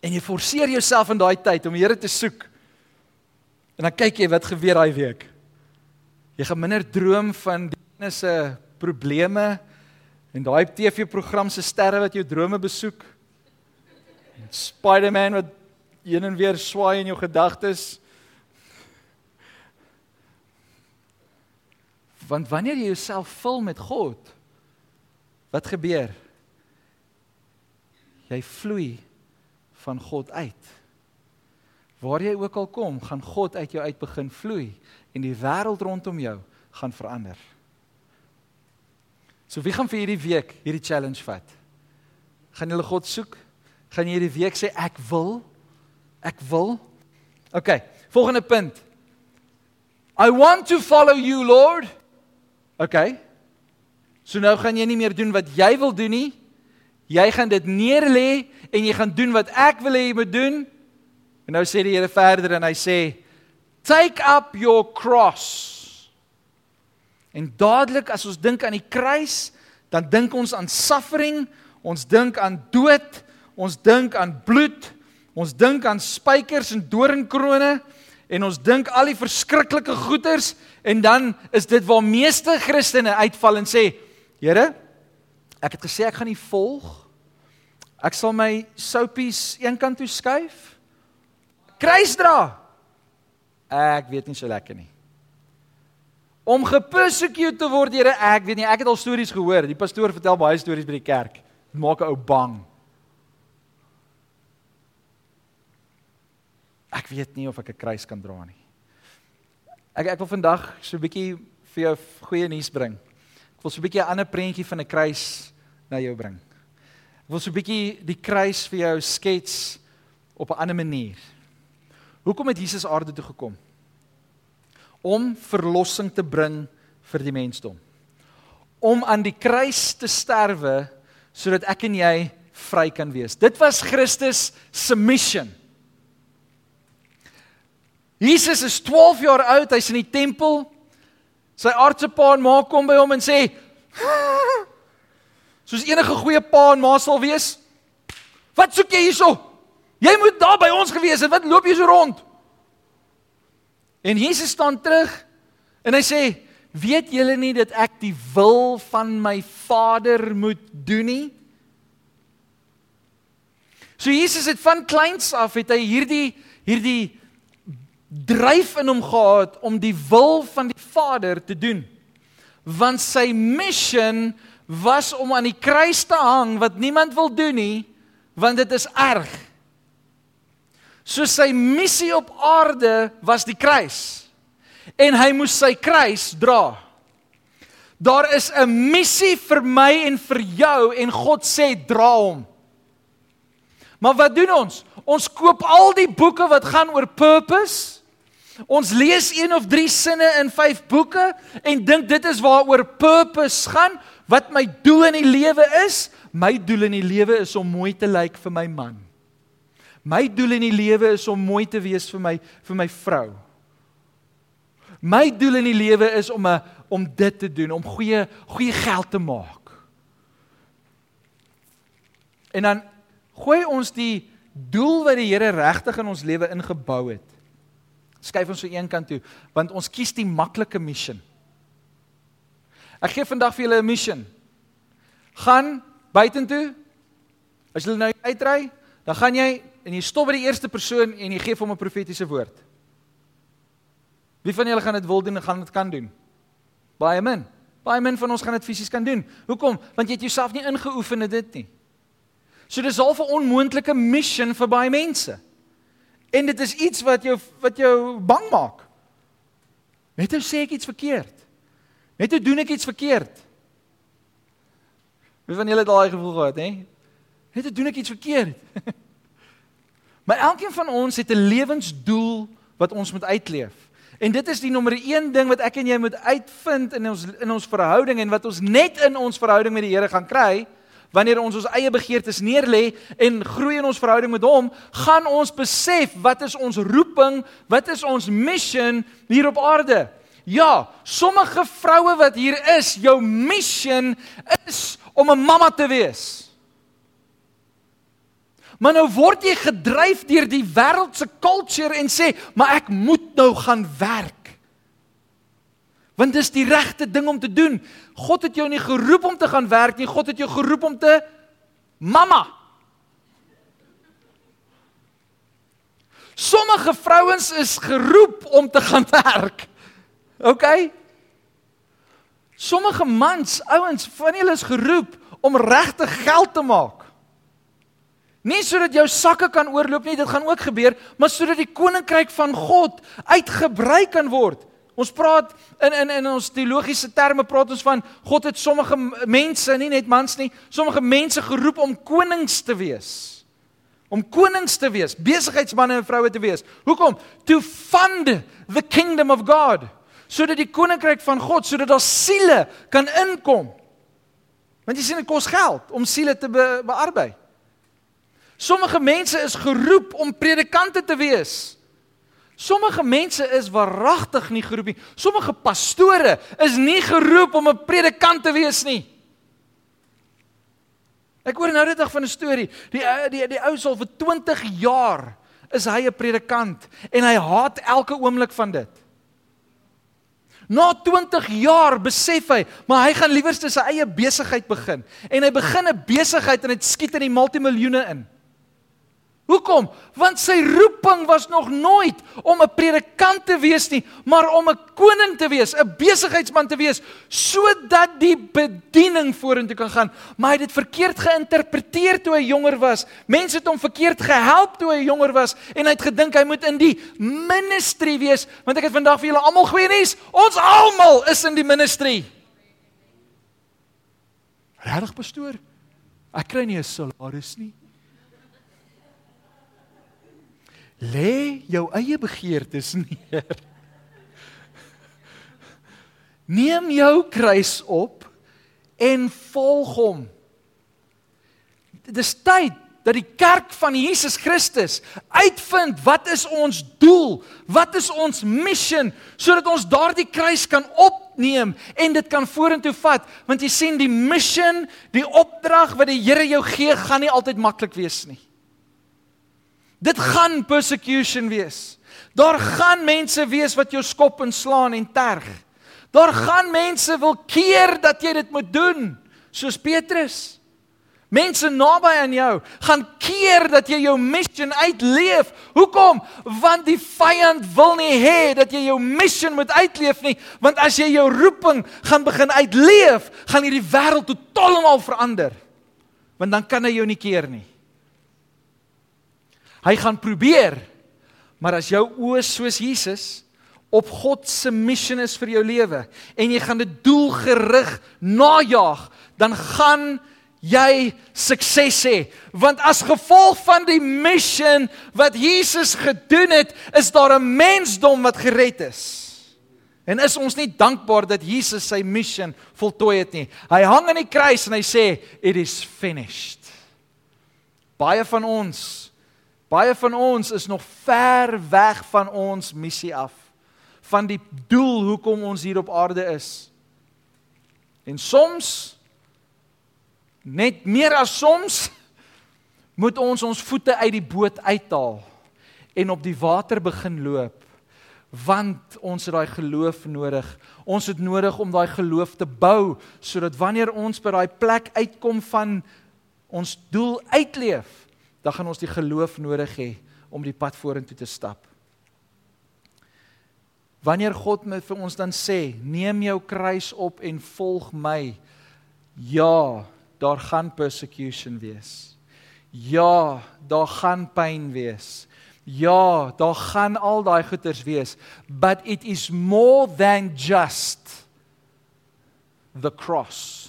A: En jy forceer jouself in daai tyd om die Here te soek. En dan kyk jy wat gebeur daai week. Jy gaan minder droom van die se probleme en daai TV-program se sterre wat jou drome besoek. Spider-Man wat heen en weer swaai in jou gedagtes. Want wanneer jy jouself vul met God, wat gebeur? Jy vloei van God uit. Waar jy ook al kom, gaan God uit jou uit begin vloei en die wêreld rondom jou gaan verander. So wie gaan vir hierdie week hierdie challenge vat? Gaan julle God soek? Gaan jy hierdie week sê ek wil? Ek wil? OK, volgende punt. I want to follow you, Lord. OK. So nou gaan jy nie meer doen wat jy wil doen nie. Jy gaan dit neerlê en jy gaan doen wat ek wil hê jy moet doen. En nou sê die Here verder en hy sê take up your cross. En dadelik as ons dink aan die kruis, dan dink ons aan suffering, ons dink aan dood, ons dink aan bloed, ons dink aan spykers en doringkrone en ons dink al die verskriklike goeters en dan is dit waar meeste Christene uitval en sê Here, ek het gesê ek gaan nie volg. Ek sal my soupies eenkant toe skuif. Kruis dra. Ek weet nie so lekker nie. Om gepersecute te word, Here, ek weet nie, ek het al stories gehoor. Die pastoor vertel baie stories by die kerk. Dit maak 'n ou bang. Ek weet nie of ek 'n kruis kan dra nie. Ek ek wil vandag so 'n bietjie vir jou goeie nuus bring. Ek wil so 'n bietjie 'n ander prentjie van 'n kruis na jou bring. Ek wil so 'n bietjie die kruis vir jou skets op 'n ander manier. Hoekom het Jesus aarde toe gekom? Om verlossing te bring vir die mensdom. Om aan die kruis te sterwe sodat ek en jy vry kan wees. Dit was Christus se mission. Jesus is 12 jaar oud, hy's in die tempel. Sy aardse pa en ma kom by hom en sê: "Soos enige goeie pa en ma sal wees, wat soek jy hierso? Jy moet daar by ons gewees het. Wat loop jy so rond?" En Jesus staan terug en hy sê: "Weet julle nie dat ek die wil van my Vader moet doen nie?" So Jesus het van kleins af het hy hierdie hierdie dryf in hom gehad om die wil van die Vader te doen. Want sy mission was om aan die kruis te hang wat niemand wil doen nie, want dit is erg. So sy missie op aarde was die kruis. En hy moes sy kruis dra. Daar is 'n missie vir my en vir jou en God sê dra hom. Maar wat doen ons? Ons koop al die boeke wat gaan oor purpose Ons lees een of drie sinne in vyf boeke en dink dit is waaroor purpose gaan, wat my doel in die lewe is. My doel in die lewe is om mooi te lyk vir my man. My doel in die lewe is om mooi te wees vir my vir my vrou. My doel in die lewe is om 'n om dit te doen, om goeie goeie geld te maak. En dan gooi ons die doel wat die Here regtig in ons lewe ingebou het skuif ons so een kant toe want ons kies die maklike mission. Ek gee vandag vir julle 'n mission. Gaan buitentoe. As jy nou uitry, dan gaan jy en jy stop by die eerste persoon en jy gee hom 'n profetiese woord. Wie van julle gaan dit wil doen en gaan dit kan doen? Baie min. Baie min van ons gaan dit fisies kan doen. Hoekom? Want jy het jouself nie ingeoefen in dit nie. So dis al 'n onmoontlike mission vir baie mense. En dit is iets wat jou wat jou bang maak. Net hoe sê ek iets verkeerd? Net hoe doen ek iets verkeerd? Wie van julle het daai gevoel gehad, hè? Net hoe doen ek iets verkeerd? maar elkeen van ons het 'n lewensdoel wat ons moet uitleef. En dit is die nommer 1 ding wat ek en jy moet uitvind in ons in ons verhouding en wat ons net in ons verhouding met die Here gaan kry wanneer ons ons eie begeertes neerlê en groei in ons verhouding met hom, gaan ons besef wat is ons roeping, wat is ons mission hier op aarde. Ja, sommige vroue wat hier is, jou mission is om 'n mamma te wees. Maar nou word jy gedryf deur die wêreldse culture en sê, "Maar ek moet nou gaan werk." Want dis die regte ding om te doen. God het jou nie geroep om te gaan werk nie, God het jou geroep om te mamma. Sommige vrouens is geroep om te gaan werk. OK? Sommige mans, ouens, van julle is geroep om regte geld te maak. Nie sodat jou sakke kan oorloop nie, dit gaan ook gebeur, maar sodat die koninkryk van God uitgebrei kan word. Ons praat in in in ons teologiese terme praat ons van God het sommige mense, nie net mans nie, sommige mense geroep om konings te wees. Om konings te wees, besigheidsmense en vroue te wees. Hoekom? To fund the kingdom of God. Sodat die koninkryk van God, sodat daar siele kan inkom. Want jy sien dit kos geld om siele te be, bearbei. Sommige mense is geroep om predikante te wees. Sommige mense is waaragtig nie geroep nie. Sommige pastore is nie geroep om 'n predikant te wees nie. Ek hoor nou net van 'n storie. Die die die ou sal vir 20 jaar is hy 'n predikant en hy haat elke oomblik van dit. Na 20 jaar besef hy, maar hy gaan liewer sy eie besigheid begin en hy begin 'n besigheid en dit skiet in die multimiljoene in. Hoekom? Want sy roeping was nog nooit om 'n predikant te wees nie, maar om 'n koning te wees, 'n besigheidsman te wees, sodat die bediening vorentoe kan gaan. Maar hy het dit verkeerd geïnterpreteer toe hy jonger was. Mense het hom verkeerd gehelp toe hy jonger was en hy het gedink hy moet in die ministry wees, want ek het vandag vir julle almal goeie nuus. Ons almal is in die ministry. Regtig pastoor? Ek kry nie 'n salaris nie. Lê jou eie begeertes neer. Neem jou kruis op en volg hom. Dit is tyd dat die kerk van Jesus Christus uitvind wat is ons doel? Wat is ons mission sodat ons daardie kruis kan opneem en dit kan vorentoe vat? Want jy sien die mission, die opdrag wat die Here jou gee, gaan nie altyd maklik wees nie. Dit gaan persecution wees. Daar gaan mense wees wat jou skop en slaan en terg. Daar gaan mense wil keer dat jy dit moet doen, soos Petrus. Mense naby aan jou gaan keer dat jy jou mission uitleef. Hoekom? Want die vyand wil nie hê dat jy jou mission moet uitleef nie, want as jy jou roeping gaan begin uitleef, gaan hierdie wêreld totaal en al verander. Want dan kan hy jou nie keer nie. Hy gaan probeer. Maar as jou oë soos Jesus op God se missie is vir jou lewe en jy gaan dit doelgerig najag, dan gaan jy sukses hê. Want as gevolg van die missie wat Jesus gedoen het, is daar 'n mensdom wat gered is. En is ons nie dankbaar dat Jesus sy missie voltooi het nie. Hy hang aan die kruis en hy sê it is finished. Baie van ons Baie van ons is nog ver weg van ons missie af, van die doel hoekom ons hier op aarde is. En soms net meer as soms moet ons ons voete uit die boot uithaal en op die water begin loop want ons het daai geloof nodig. Ons het nodig om daai geloof te bou sodat wanneer ons by daai plek uitkom van ons doel uitleef, dan gaan ons die geloof nodig hê om die pad vorentoe te stap. Wanneer God met vir ons dan sê, neem jou kruis op en volg my. Ja, daar gaan persecution wees. Ja, daar gaan pyn wees. Ja, daar gaan al daai goeters wees, but it is more than just the cross.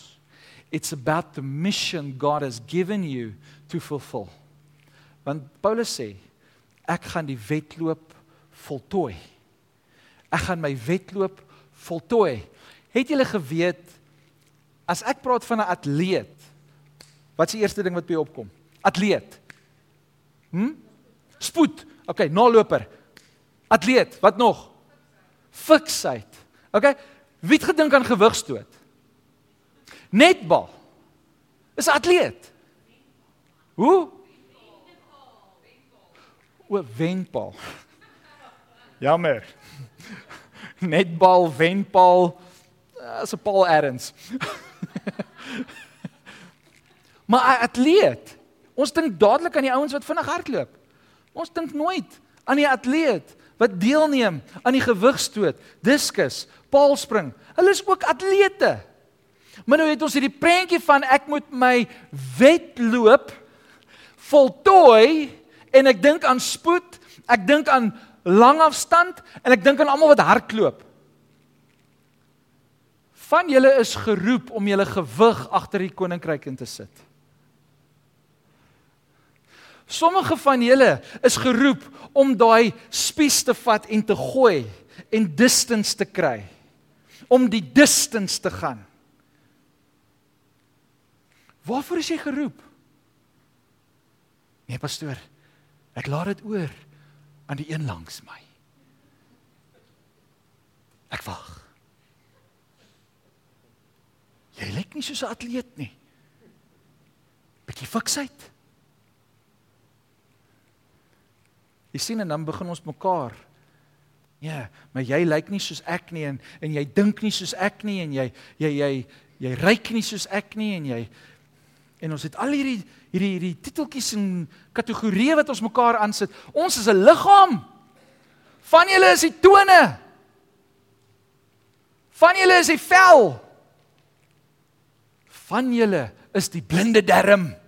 A: It's about the mission God has given you to fulfill. Want Paulus sê ek gaan die wedloop voltooi. Ek gaan my wedloop voltooi. Het julle geweet as ek praat van 'n atleet wat is die eerste ding wat by jou opkom? Atleet. Hm? Spoed. OK, naloper. Atleet, wat nog? Fiksheid. OK. Wie het gedink aan gewigstoot? Netbal. Is atleet. Hoe? O, wenpaal. Jammer. netbal, wenpaal, as 'n Paul Erns. maar 'n atleet, ons dink dadelik aan die ouens wat vinnig hardloop. Ons dink nooit aan die atleet wat deelneem aan die gewigstoot, diskus, paalspring. Hulle is ook atlete. Maar nou het ons hierdie prentjie van ek moet my wedloop voltooi en ek dink aan spoed, ek dink aan langafstand en ek dink aan almal wat hardloop. Van julle is geroep om julle gewig agter die koninkryk in te sit. Sommige van julle is geroep om daai spies te vat en te gooi en distance te kry. Om die distance te gaan. Waarvoor is jy geroep? Nee pastoor, ek laat dit oor aan die een langs my. Ek wag. Jy lyk nie soos 'n atleet nie. Bietjie fiksheid. Jy sien en dan begin ons mekaar. Ja, maar jy lyk nie soos ek nie en en jy dink nie soos ek nie en jy jy jy jy ryk nie soos ek nie en jy en ons het al hierdie hierdie hierdie titeltjies en kategorieë wat ons mekaar aansit. Ons is 'n liggaam. Van julle is die tone. Van julle is die vel. Van julle is die blinde darm.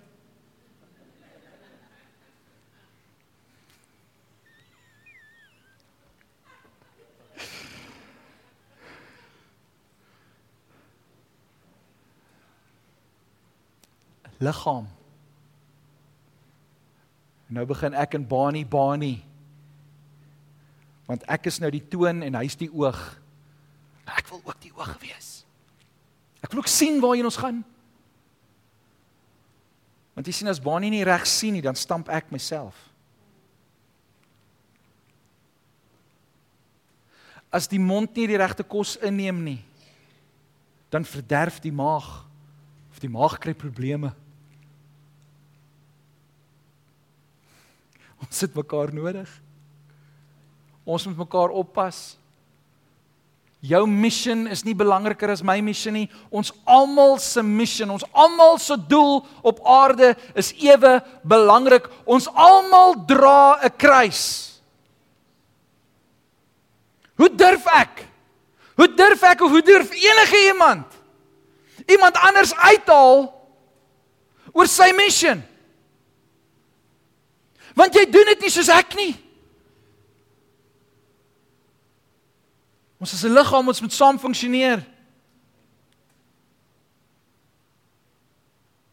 A: Liggaam. Nou begin ek in Bani Bani. Want ek is nou die toon en hy's die oog. Ek wil ook die oog wees. Ek wil ook sien waarheen ons gaan. Want jy sien as Bani nie reg sien nie, dan stamp ek myself. As die mond nie die regte kos inneem nie, dan verderf die maag of die maag kry probleme. Ons het mekaar nodig. Ons moet mekaar oppas. Jou mission is nie belangriker as my mission nie. Ons almal se mission, ons almal se doel op aarde is ewe belangrik. Ons almal dra 'n kruis. Hoe durf ek? Hoe durf ek of hoe durf enige iemand iemand anders uithaal oor sy mission? Want jy doen dit nie soos ek nie. Ons is 'n liggaam, ons moet saam funksioneer.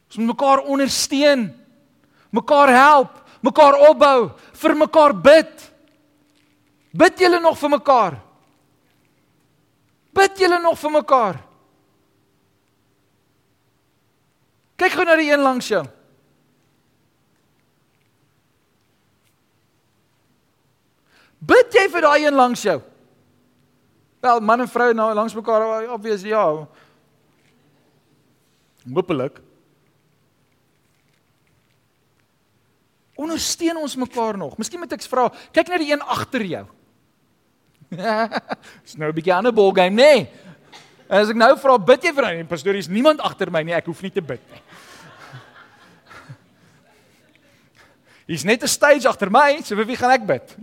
A: Ons moet mekaar ondersteun, mekaar help, mekaar opbou, vir mekaar bid. Bid julle nog vir mekaar? Bid julle nog vir mekaar? Kyk gou na die een langs jou. Bid jy vir daai een langs jou? Wel, man en vrou nou langs mekaar, obvious ja. Hoopelik. Ondersteun ons mekaar nog. Miskien moet ek vra, kyk net die een agter jou. Dis nou 'n bietjie 'n ball game, nê? Nee. As ek nou vra, bid jy vir my? Pastoor, is niemand agter my nie. Ek hoef nie te bid nie. Hier's net 'n stage agter my, so vir wie gaan ek bid?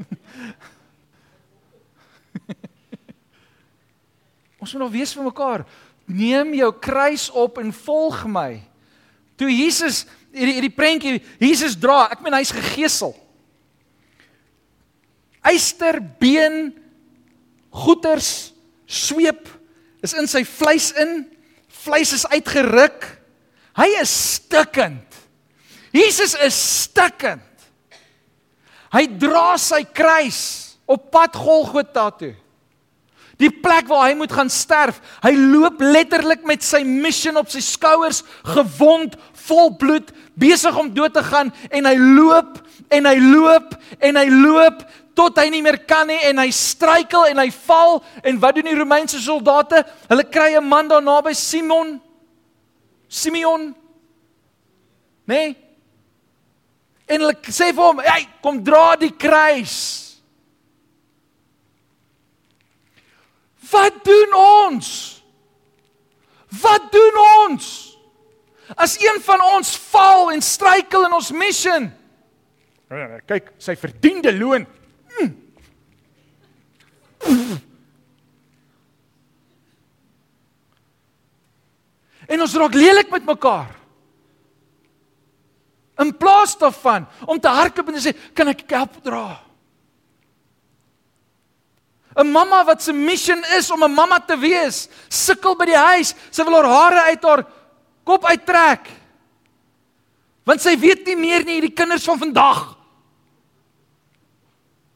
A: Ons moet nog wees vir mekaar. Neem jou kruis op en volg my. Toe Jesus hierdie hierdie prentjie Jesus dra, ek meen hy's gegeesel. Eyster been goeters sweep is in sy vleis in. Vleis is uitgeruk. Hy is stikkend. Jesus is stikkend. Hy dra sy kruis op pad Golgotha toe. Die plek waar hy moet gaan sterf. Hy loop letterlik met sy mission op sy skouers, gewond, vol bloed, besig om dood te gaan en hy loop en hy loop en hy loop tot hy nie meer kan nie en hy struikel en hy val en wat doen die Romeinse soldate? Hulle kry 'n man daar naby Simon Simeon. Nee, En hulle sê vir hom, "Hey, kom dra die kruis." Wat doen ons? Wat doen ons? As een van ons val en struikel in ons mission. Kyk, sy verdiende loon. Hm. En ons raak lelik met mekaar. In plaas daarvan om te hardloop en te sê, "Kan ek help dra?" 'n Mamma wat se mission is om 'n mamma te wees, sukkel by die huis. Sy wil haar hare uit haar kop uittrek. Want sy weet nie meer nie hierdie kinders van vandag.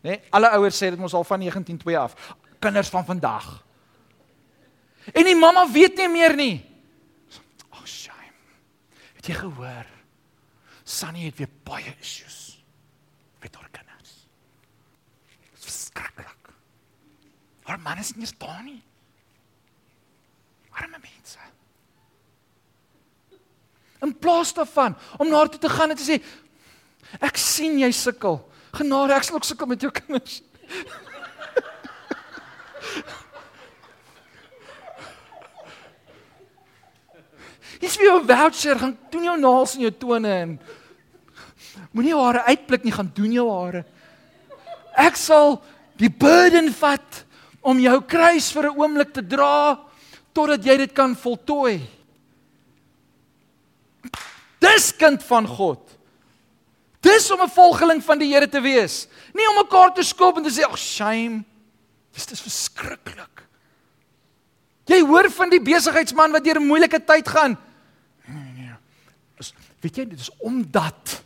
A: Né? Nee, alle ouers sê dit mos al van 192 af. Kinders van vandag. En die mamma weet nie meer nie. Oh shame. Het jy gehoor? Sunny het weer baie issues met haar kinders. Dit is skrikkelik. Haar man is nie eens daar nie. Arme mense. In plaas daarvan om na haar toe te gaan en te sê ek sien jy sukkel. Genade, ek sal ook sukkel met jou kinders. Dis wie 'n voucher gaan doen jou naels en jou tone en Moenie jou hare uitblik nie, gaan doen jou hare. Ek sal die burden vat om jou kruis vir 'n oomblik te dra totdat jy dit kan voltooi. Dis kind van God. Dis om 'n volgeling van die Here te wees. Nie om mekaar te skop en te sê ag shame. Dis dis verskriklik. Jy hoor van die besigheidsman wat deur 'n moeilike tyd gaan. Nee nee nee. Dis weet jy dit is omdat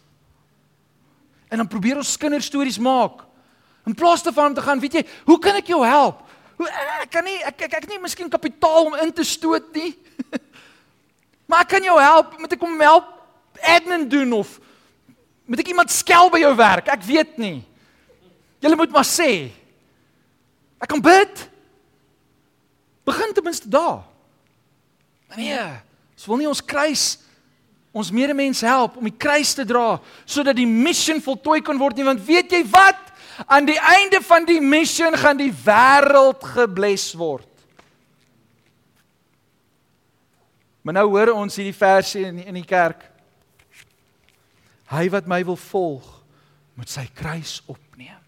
A: En dan probeer ons kinderstories maak. In plaas daarvan om te gaan, weet jy, hoe kan ek jou help? Hoe ek kan nie ek ek ek nie miskien kapitaal om in te stoot nie. maar ek kan jou help, moet ek kom help admin doen of moet ek iemand skel by jou werk? Ek weet nie. Julle moet maar sê. Ek kan bid. Begin ten minste daar. Nee, ons wil nie ons kruis ons medemens help om die kruis te dra sodat die missie voltooi kan word nie want weet jy wat? Aan die einde van die missie gaan die wêreld gebless word. Maar nou hoor ons hierdie verse in in die kerk. Hy wat my wil volg moet sy kruis opneem.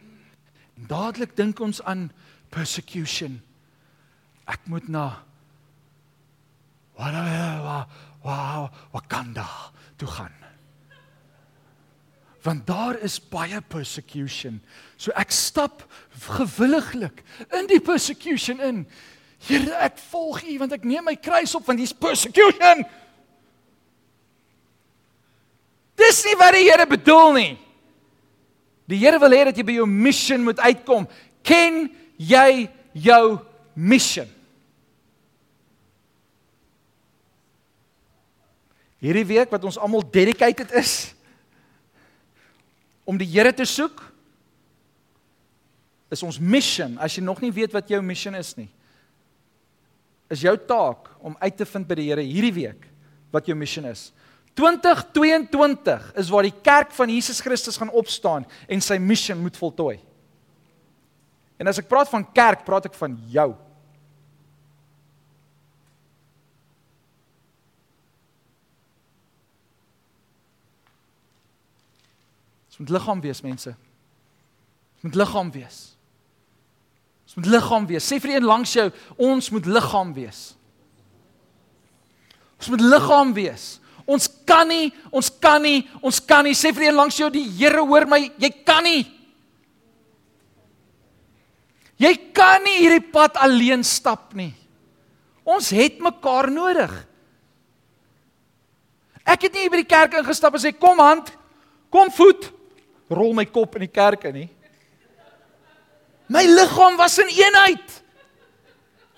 A: En dadelik dink ons aan persecution. Ek moet na whatever wow, Wakanda toe gaan. Want daar is baie persecution. So ek stap gewilliglik in die persecution in. Here, ek volg U want ek neem my kruis op want hier's persecution. Dis nie wat die Here bedoel nie. Die Here wil hê dat jy by jou mission moet uitkom. Ken jy jou mission? Hierdie week wat ons almal dedicated is om die Here te soek is ons mission. As jy nog nie weet wat jou mission is nie is jou taak om uit te vind by die Here hierdie week wat jou mission is. 2022 is waar die kerk van Jesus Christus gaan opstaan en sy mission moet voltooi. En as ek praat van kerk praat ek van jou Ons moet liggaam wees, mense. Ons moet liggaam wees. Ons moet liggaam wees. Sê vir een langs jou, ons moet liggaam wees. Ons moet liggaam wees. Ons kan nie, ons kan nie, ons kan nie. Sê vir een langs jou, die Here hoor my, jy kan nie. Jy kan nie hierdie pad alleen stap nie. Ons het mekaar nodig. Ek het nie by die kerk ingestap en sê kom hand, kom voet, rol my kop in die kerk in nie. My liggaam was in eenheid.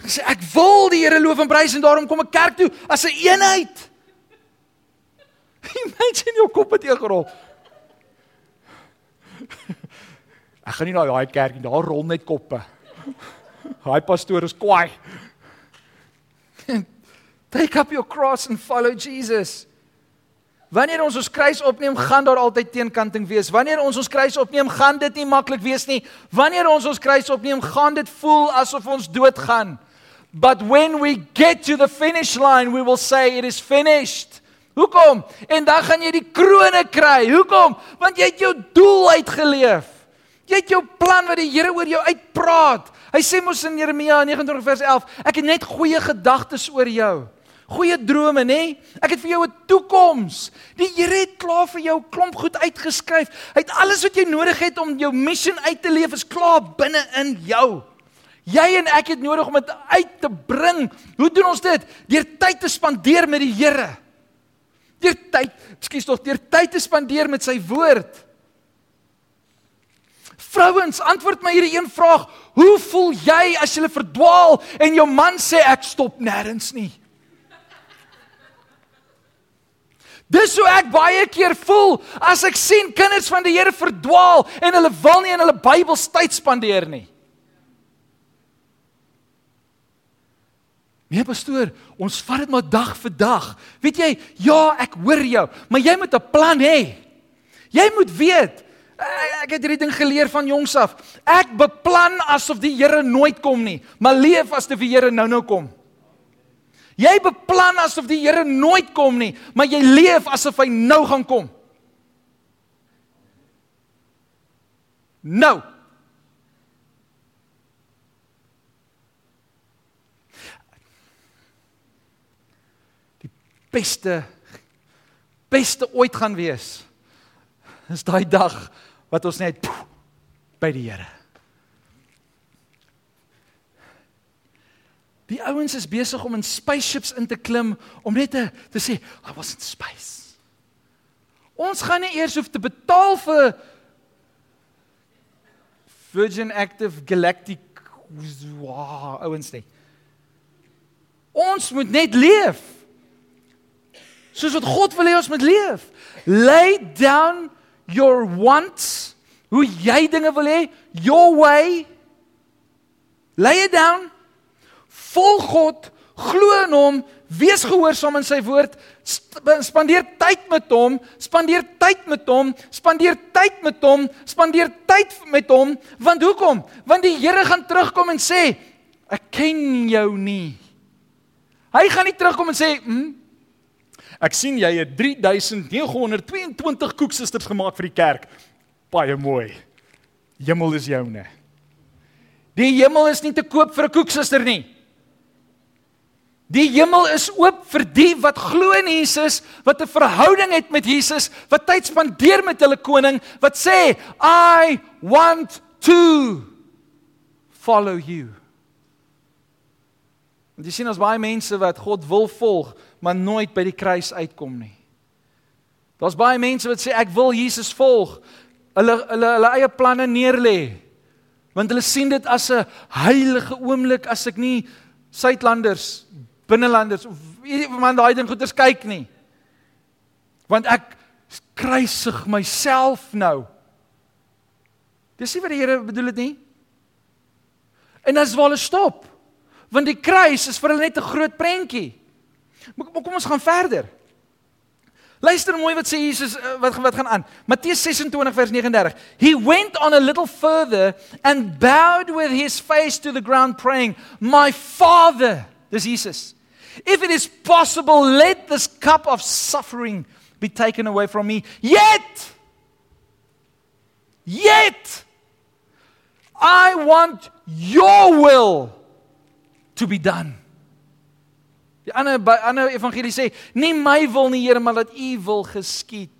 A: Ek sê ek wil die Here loof en prys en daarom kom ek kerk toe as 'n een eenheid. Die mense in jou kop het jy gerol. Ek gaan nie na daai kerk nie, daar rol net koppe. Daai pastoor is kwaai. Take up your cross and follow Jesus. Wanneer ons ons kruis opneem, gaan daar altyd teenkanting wees. Wanneer ons ons kruis opneem, gaan dit nie maklik wees nie. Wanneer ons ons kruis opneem, gaan dit voel asof ons doodgaan. But when we get to the finish line, we will say it is finished. Hoekom? En dan gaan jy die krone kry. Hoekom? Want jy het jou doel uitgeleef. Jy het jou plan wat die Here oor jou uitpraat. Hy sê mos in Jeremia 29 vers 11, ek het net goeie gedagtes oor jou. Goeie drome, nê? Ek het vir jou 'n toekoms. Die Here het klaar vir jou klomp goed uitgeskryf. Hy het alles wat jy nodig het om jou missie uit te leef is klaar binne in jou. Jy en ek het nodig om dit uit te bring. Hoe doen ons dit? Deur tyd te spandeer met die Here. Deur tyd, ekskuus tog, deur tyd te spandeer met sy woord. Vrouens, antwoord my hierdie een vraag. Hoe voel jy as jy verdwaal en jou man sê ek stop nêrens nie? Dis hoe ek baie keer voel as ek sien kinders van die Here verdwaal en hulle wil nie in hulle Bybel tyd spandeer nie. Nee pastoor, ons vat dit maar dag vir dag. Weet jy, ja, ek hoor jou, maar jy moet 'n plan hê. Jy moet weet. Ek het hierdie ding geleer van jongs af. Ek beplan asof die Here nooit kom nie, maar leef asof die Here nou-nou kom. Jy beplan asof die Here nooit kom nie, maar jy leef asof hy nou gaan kom. Nou. Die beste beste ooit gaan wees is daai dag wat ons net poef, by die Here. Die ouens is besig om in spaceships in te klim om net te, te sê, "I was in space." Ons gaan nie eers hoef te betaal vir Virgin Active Galactic wow, ouens nie. Ons moet net leef. Soos wat God wil hê ons moet leef. Lay down your wants, hoe jy dinge wil hê, your way. Lay it down volg God, glo in hom, wees gehoorsaam aan sy woord, spandeer tyd met hom, spandeer tyd met hom, spandeer tyd met hom, spandeer tyd met hom, want hoekom? Want die Here gaan terugkom en sê, ek ken jou nie. Hy gaan nie terugkom en sê, "Hm, ek sien jy het 3922 koeksisters gemaak vir die kerk. Baie mooi. Hemel is joune." Die hemel is nie te koop vir 'n koeksister nie. Die hemel is oop vir die wat glo in Jesus, wat 'n verhouding het met Jesus, wat tyd spandeer met hulle koning, wat sê, "I want to follow you." En jy sien ons baie mense wat God wil volg, maar nooit by die kruis uitkom nie. Daar's baie mense wat sê ek wil Jesus volg, hulle hulle hulle eie planne neerlê. Want hulle sien dit as 'n heilige oomblik as ek nie Suidlanders binnelanders of iemand daai ding goeters kyk nie. Want ek kruisig myself nou. Dis nie wat die Here bedoel het nie. En dan is waar hulle stop. Want die kruis is vir hulle net 'n groot prentjie. Maar kom ons gaan verder. Luister mooi wat sê Jesus eh, wat wat gaan aan. Matteus 26 vers 39. He went on a little further and bowed with his face to the ground praying, "My Father." Dis Jesus. If it is possible, let this cup of suffering be taken away from me. Yet, yet, I want your will to be done. Die ander ander evangelie sê, nie my wil nie, Here, maar dat U wil geskied.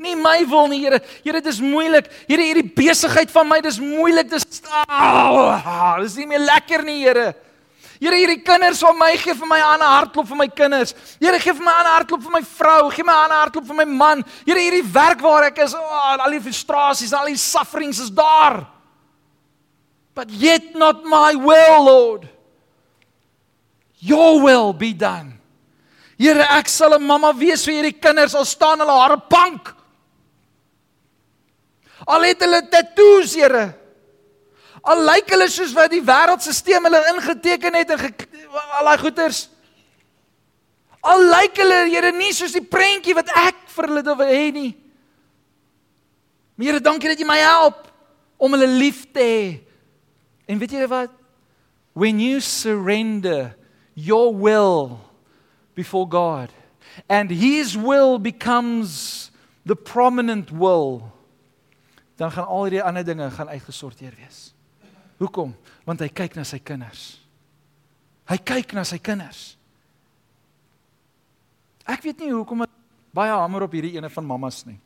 A: Nie my wil nie, Here. Here, dit is moeilik. Here, hierdie besigheid van my, dis moeilik. Dis oh, dis nie meer lekker nie, Here. Here hierdie kinders van my gee vir my 'n ander hartklop vir my kinders. Here gee vir my 'n ander hartklop vir my vrou, gee my 'n ander hartklop vir my man. Here hierdie werk waar ek is, oh, al die frustrasies, al die sufferings is daar. But yet not my will, Lord. Your will be done. Here ek sal 'n mamma wees vir hierdie kinders al staan hulle hare pank. Al het hulle tattoos, Here. Al lyk hulle soos wat die wêreldstelsel hulle ingeteken het en al daai goeters. Al lyk hulle Here nie soos die prentjie wat ek vir hulle wil hê nie. Here, dankie dat jy my help om hulle lief te hê. En weet jy wat? when you surrender your will before God and his will becomes the prominent will dan gaan al hierdie ander dinge gaan uitgesorteer wees. Hoekom? Want hy kyk na sy kinders. Hy kyk na sy kinders. Ek weet nie hoekom baie hamer op hierdie ene van mammas nie.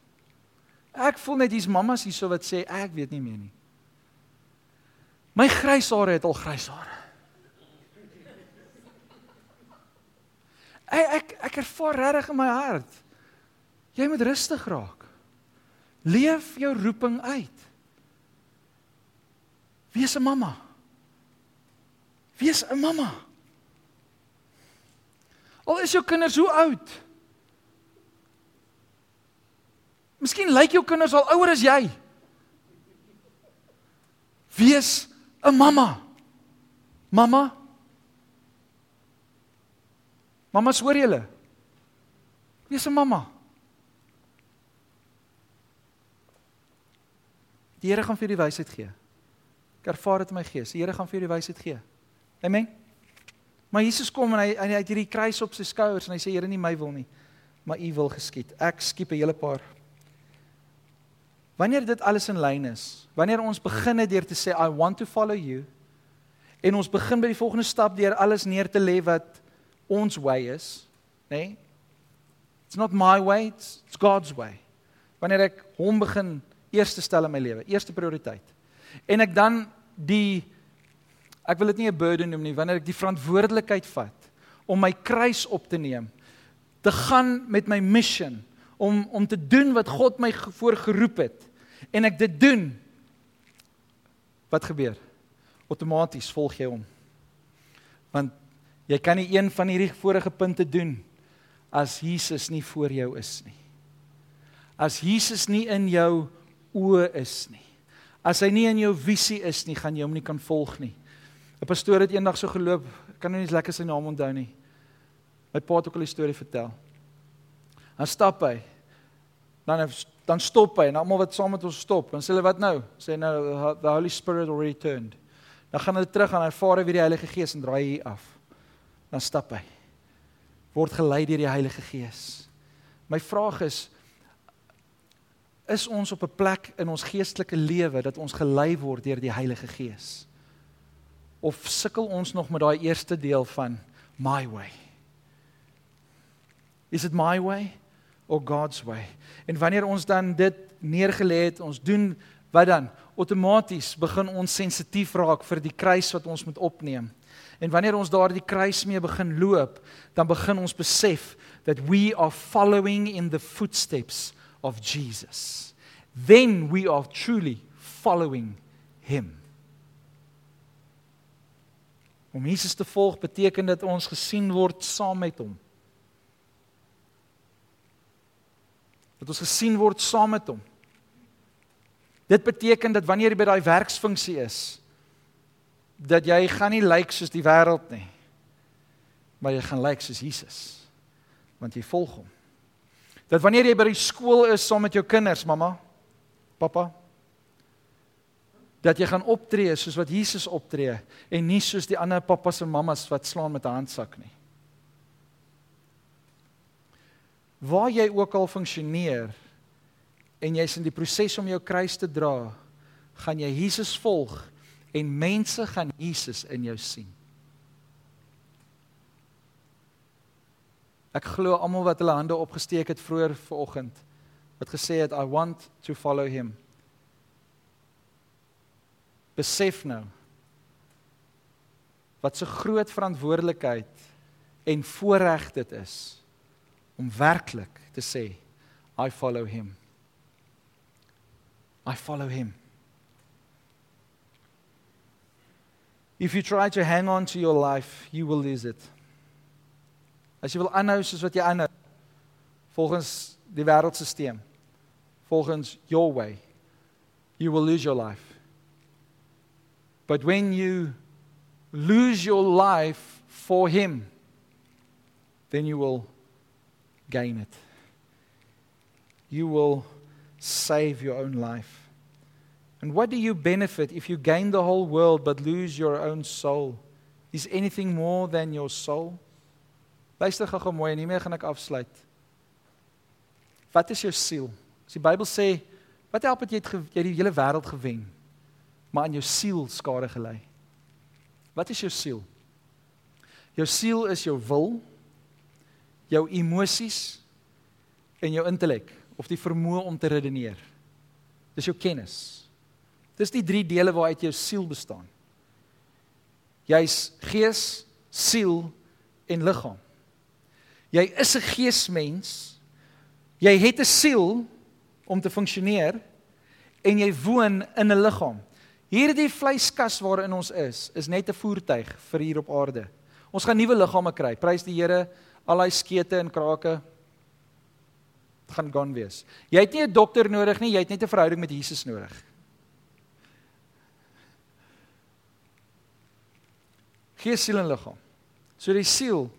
A: Ek voel net hier's mammas hierso wat sê ek weet nie meer nie. My grys hare het al grys hare. Ek ek ek ervaar regtig in my hart. Jy moet rustig raak. Leef jou roeping uit. Wees 'n mamma. Wees 'n mamma. Al is jou kinders hoe oud? Miskien lyk jou kinders al ouer as jy. Wees 'n mamma. Mamma. Mamma hoor julle. Wees 'n mamma. Die Here gaan vir die wysheid gee. Ek ervaar dit in my gees. Die Here gaan vir jou die wysheid gee. Amen. Maar Jesus kom en hy hy het hierdie kruis op sy skouers en hy sê Here nie my wil nie, maar U wil geskied. Ek skiep 'n hele paar. Wanneer dit alles in lyn is, wanneer ons begin het deur te sê I want to follow you en ons begin by die volgende stap deur alles neer te lê wat ons way is, nê? Nee? It's not my way, it's, it's God's way. Wanneer ek hom begin eerste stel in my lewe, eerste prioriteit. En ek dan die ek wil dit nie 'n burden noem nie wanneer ek die verantwoordelikheid vat om my kruis op te neem te gaan met my mission om om te doen wat God my voorgeroep het en ek dit doen wat gebeur? Outomaties volg jy hom want jy kan nie een van hierdie vorige punte doen as Jesus nie voor jou is nie. As Jesus nie in jou oë is nie as hy nie in jou visie is nie gaan jy hom nie kan volg nie 'n pastoor het eendag so geloop, kan nou nie lekker sy naam onthou nie. My pa het ook al 'n storie vertel. Dan stap hy. Dan dan stop hy en almal wat saam met ons stop, dan sê hulle wat nou? Sê nou the Holy Spirit already turned. Dan gaan hulle terug aan ervaar weer die Heilige Gees en draai hier af. Dan stap hy. Word gelei deur die Heilige Gees. My vraag is is ons op 'n plek in ons geestelike lewe dat ons gelei word deur die Heilige Gees? of sukkel ons nog met daai eerste deel van my way? Is it my way or God's way? En wanneer ons dan dit neergelê het, ons doen wat dan? Outomaties begin ons sensitief raak vir die kruis wat ons moet opneem. En wanneer ons daardie kruis mee begin loop, dan begin ons besef that we are following in the footsteps of Jesus. Then we are truly following him. Om Jesus te volg beteken dat ons gesien word saam met hom. Dat ons gesien word saam met hom. Dit beteken dat wanneer jy by daai werksfunksie is, dat jy gaan nie lyk like soos die wêreld nie. Maar jy gaan lyk like soos Jesus. Want jy volg hom. Dat wanneer jy by die skool is saam met jou kinders, mamma, pappa, dat jy gaan optree soos wat Jesus optree en nie soos die ander pappas en mammas wat slaan met 'n handsak nie. Waar jy ook al funksioneer en jy's in die proses om jou kruis te dra, gaan jy Jesus volg en mense gaan Jesus in jou sien. Ek glo almal wat hulle hande opgesteek het vroeër vanoggend wat gesê het I want to follow him besef nou wat so groot verantwoordelikheid en voorreg dit is om werklik te sê I follow him. I follow him. If you try to hang on to your life, you will lose it. As jy wil aanhou soos wat jy aanhou volgens die wêreldstelsel, volgens your way, you will lose your life. But when you lose your life for Him, then you will gain it. You will save your own life. And what do you benefit if you gain the whole world but lose your own soul? Is anything more than your soul? Luister gou-gou mooi en hiermee gaan ek afsluit. Wat is jou siel? As die Bybel sê, wat help dit jy het jy die hele wêreld gewen, maar aan jou siel skade gelei? Wat is jou siel? Jou siel is jou wil, jou emosies en jou intellek of die vermoë om te redeneer. Dis jou kennis. Dis die drie dele waaruit jou siel bestaan. Jy's gees, siel en liggaam. Jy is 'n geesmens. Jy het 'n siel om te funksioneer en jy woon in 'n liggaam. Hierdie vleiskas waarin ons is, is net 'n voertuig vir hier op aarde. Ons gaan nuwe liggame kry. Prys die Here. Al daai skete en krake gaan gaan wees. Jy het nie 'n dokter nodig nie, jy het net 'n verhouding met Jesus nodig. Gees, siel en liggaam. So die siel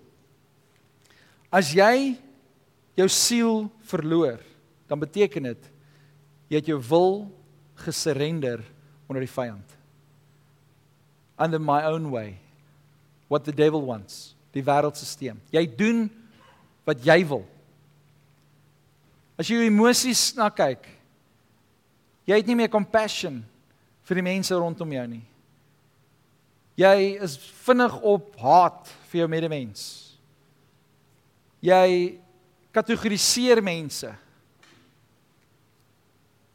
A: As jy jou siel verloor, dan beteken dit jy het jou wil gesurrender onder die vyand. Under my own way. What the devil wants, die wêreldstelsel. Jy doen wat jy wil. As jy emosies na kyk, jy het nie meer compassion vir die mense rondom jou nie. Jy is vinnig op haat vir jou medemens jy kategoriseer mense.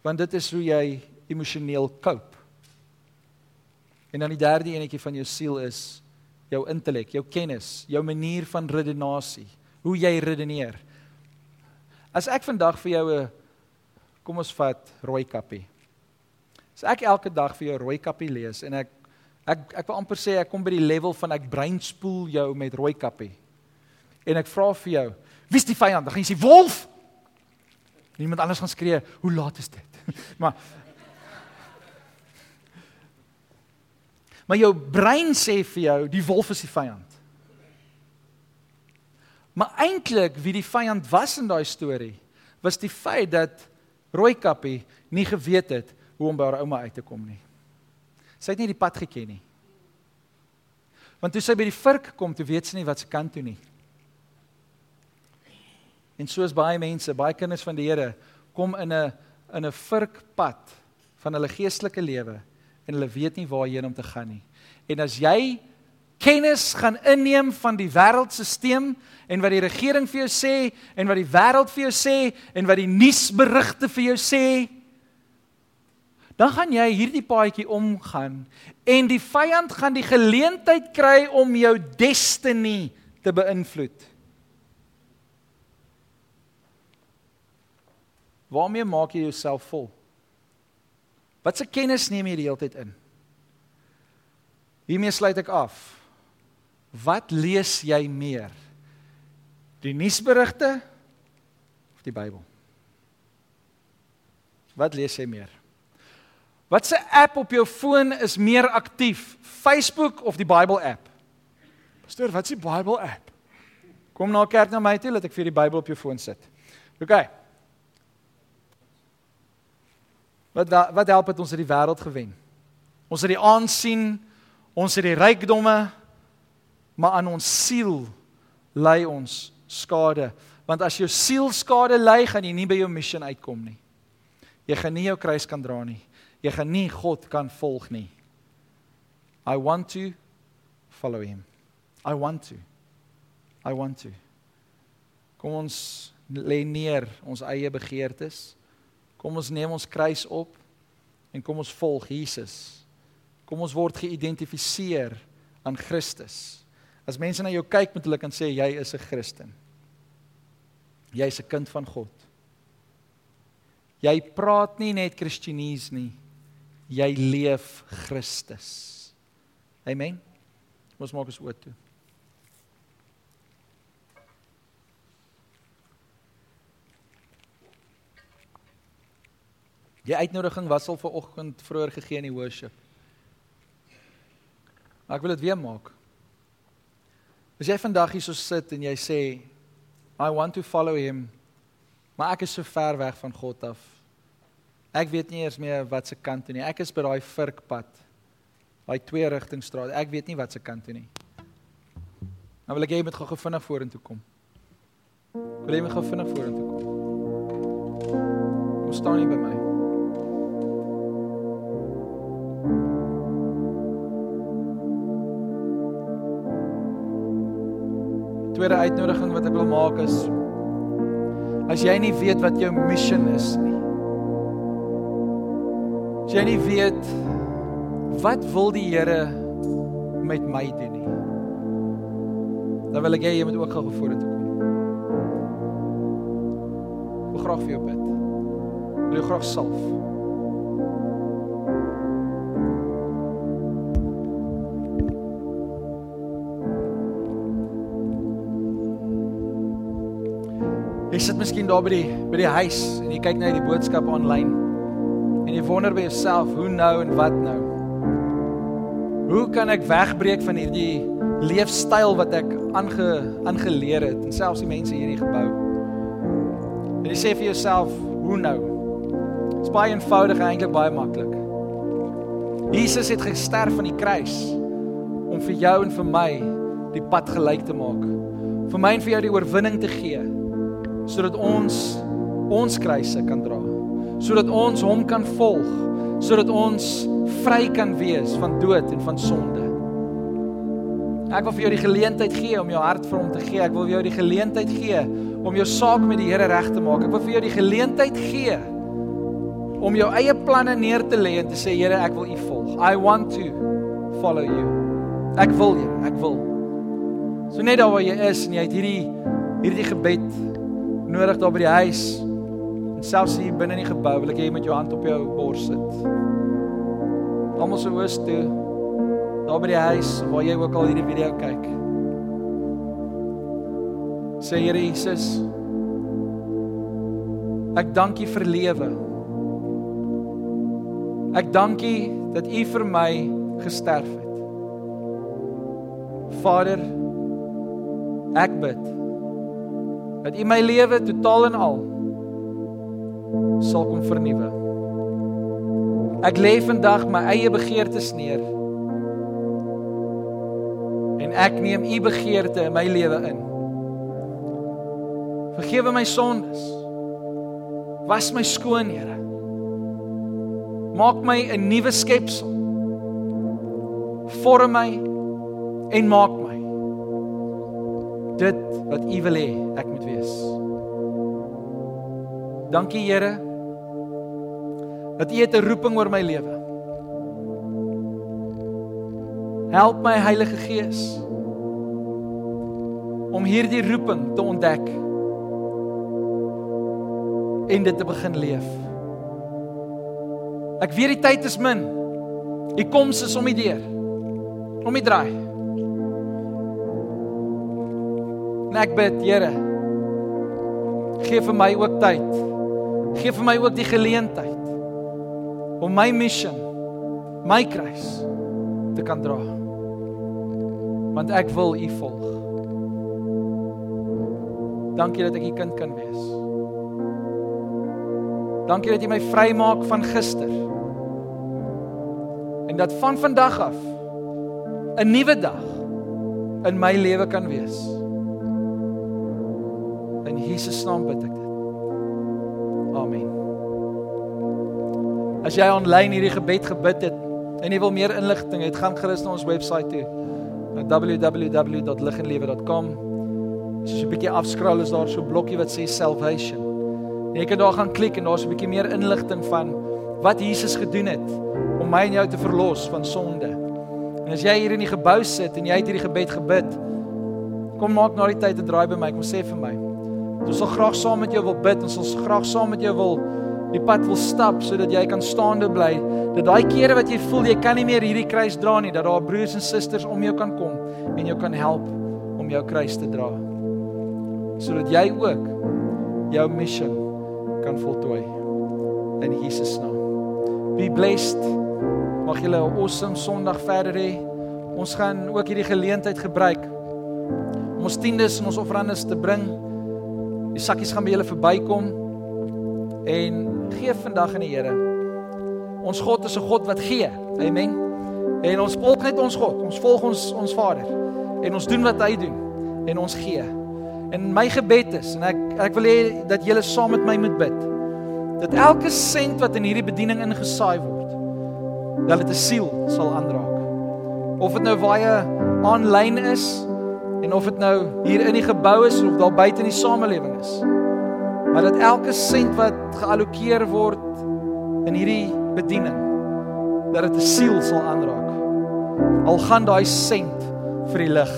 A: Want dit is hoe jy emosioneel cope. En dan die derde enetjie van jou siel is jou intellek, jou kennis, jou manier van redenasie, hoe jy redeneer. As ek vandag vir jou 'n kom ons vat rooi kappie. As ek elke dag vir jou rooi kappie lees en ek ek ek wil amper sê ek kom by die level van ek breinspoel jou met rooi kappie en ek vra vir jou, wie's die vyand? Dan gaan jy sê wolf. Niemand anders gaan skree, hoe laat is dit? maar Maar jou brein sê vir jou, die wolf is die vyand. Maar eintlik wie die vyand was in daai storie, was die feit dat Rooikappie nie geweet het hoe om by haar ouma uit te kom nie. Sy het nie die pad geken nie. Want toe sy by die vurk kom, toe weet sy nie wat sy kan toe nie. En soos baie mense, baie kinders van die Here kom in 'n in 'n vurkpad van hulle geestelike lewe en hulle weet nie waarheen om te gaan nie. En as jy kennis gaan inneem van die wêreldstelsel en wat die regering vir jou sê en wat die wêreld vir jou sê en wat die nuusberigte vir jou sê, dan gaan jy hierdie paadjie omgaan en die vyand gaan die geleentheid kry om jou destiny te beïnvloed. Waarmee maak jy jouself vol? Watse kennis neem jy die hele tyd in? Hiermee sluit ek af. Wat lees jy meer? Die nuusberigte of die Bybel? Wat lees jy meer? Watse app op jou foon is meer aktief? Facebook of die Bybel app? Pastoor, wat is die Bybel app? Kom na kerk na my toe, laat ek vir die Bybel op jou foon sit. OK. Wat wat help dit ons het die wêreld gewen? Ons het die aansien, ons het die rykdomme, maar aan ons siel lê ons skade. Want as jou siel skade ly, gaan jy nie by jou missie uitkom nie. Jy gaan nie jou kruis kan dra nie. Jy gaan nie God kan volg nie. I want to follow him. I want to. I want to. Kom ons lê neer ons eie begeertes. Kom ons neem ons kruis op en kom ons volg Jesus. Kom ons word geïdentifiseer aan Christus. As mense na jou kyk, moet hulle kan sê jy is 'n Christen. Jy's 'n kind van God. Jy praat nie net Christenese nie. Jy leef Christus. Amen. Ons maak ons oop toe. Die uitnodiging was al ver oggend vroeër gegee in die worship. Maar ek wil dit weer maak. As jy vandag hier so sit en jy sê I want to follow him, maar ek is so ver weg van God af. Ek weet nie eers meer wat se kant toe nie. Ek is by daai vurkpad. Daai twee rigtingstraat. Ek weet nie wat se kant toe nie. Dan wil ek hê jy moet gou vinnig vorentoe kom. Wil jy my gou vinnig vorentoe kom? Kom staan hier by my. Tweede uitnodiging wat ek wil maak is as jy nie weet wat jou mission is nie. As jy nie weet wat wil die Here met my doen nie. Dan wil ek hê jy moet ook gou vorentoe kom. Ek wil graag vir jou bid. Wil jy graag salf? Jy sit miskien daar by die by die huis en jy kyk net die boodskap aanlyn en jy wonder by jouself hoe nou en wat nou. Hoe kan ek wegbreek van hierdie leefstyl wat ek aange aangeleer het en selfs die mense hier in die gebou. En jy sê vir jouself, hoe nou? Dit is baie eenvoudig en eintlik baie maklik. Jesus het gesterf aan die kruis om vir jou en vir my die pad gelyk te maak. Vir my en vir jou die oorwinning te gee sodat ons ons kruise kan dra. Sodat ons hom kan volg, sodat ons vry kan wees van dood en van sonde. Ek wil vir jou die geleentheid gee om jou hart vir hom te gee. Ek wil vir jou die geleentheid gee om jou saak met die Here reg te maak. Ek wil vir jou die geleentheid gee om jou eie planne neer te lê en te sê Here, ek wil U volg. I want to follow you. Ek wil jy, ek wil. So net daar waar jy is en jy het hierdie hierdie gebed nodig daar by die huis en selfs hier binne in die gebou, wil ek hê jy met jou hand op jou bors sit. Almal se oë toe daar by die huis waar jy ook al hierdie video kyk. Sê Here Jesus, ek dank U vir lewe. Ek dank U dat U vir my gesterf het. Vader, ek bid dat U my lewe totaal en al sal kom vernuwe. Ek lê vandag my eie begeertes neer. En ek neem U begeerte in my lewe in. Vergewe my sondes. Was my skoon, Here. Maak my 'n nuwe skepsel. Vorm my en maak my dit wat U wil hê ek moet wees. Dankie Here dat U het 'n roeping oor my lewe. Help my Heilige Gees om hierdie roeping te ontdek en dit te begin leef. Ek weet die tyd is min. Die koms is om die deur. Om die draai. En ek bid, Here, gee vir my ook tyd. Gee vir my ook die geleentheid om my mission, my kruis te kan dra. Want ek wil U volg. Dankie dat ek U kind kan wees. Dankie dat jy my vrymaak van gister. En dat van vandag af 'n nuwe dag in my lewe kan wees. Jesus naam bid ek dit. Amen. As jy aanlyn hierdie gebed gebid het en jy wil meer inligting hê, gaan gerus na ons webwerf toe. www.liginlewe.com. Jy 'n bietjie afskraal is daar so 'n blokkie wat sê salvation. Jy kan daar gaan klik en daar's 'n bietjie meer inligting van wat Jesus gedoen het om my en jou te verlos van sonde. En as jy hier in die gebou sit en jy het hierdie gebed gebid, kom maak na die tyd 'n draai by my, kom sê vir my. Ons sal graag saam met jou wil bid, ons sal graag saam met jou wil die pad wil stap sodat jy kan staande bly. Dat daai kere wat jy voel jy kan nie meer hierdie kruis dra nie, dat daar broers en susters om jou kan kom en jou kan help om jou kruis te dra. Sodat jy ook jou mission kan voltooi in Jesus naam. Be blessed. Mag julle 'n awesome Sondag verder hê. Ons gaan ook hierdie geleentheid gebruik om ons tiendes en ons offerandes te bring. Die sakkies gaan by julle verbykom en gee vandag aan die Here. Ons God is 'n God wat gee. Amen. En ons volg net ons God. Ons volg ons ons Vader en ons doen wat hy doen. en ons gee. En my gebed is en ek ek wil hê dat julle saam met my moet bid. Dat elke sent wat in hierdie bediening ingesaai word, dat dit 'n siel sal aanraak. Of dit nou baie aanlyn is en of dit nou hier in die gebou is of daar buite in die samelewing is. Maar dat elke sent wat geallokeer word in hierdie bediening dat dit 'n siel sal aanraak. Al gaan daai sent vir die lig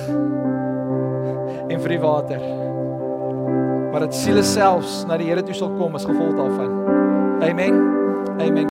A: en vir die water. Maar dit siele selfs na die Here toe sal kom as gevolg daarvan. Amen. Amen.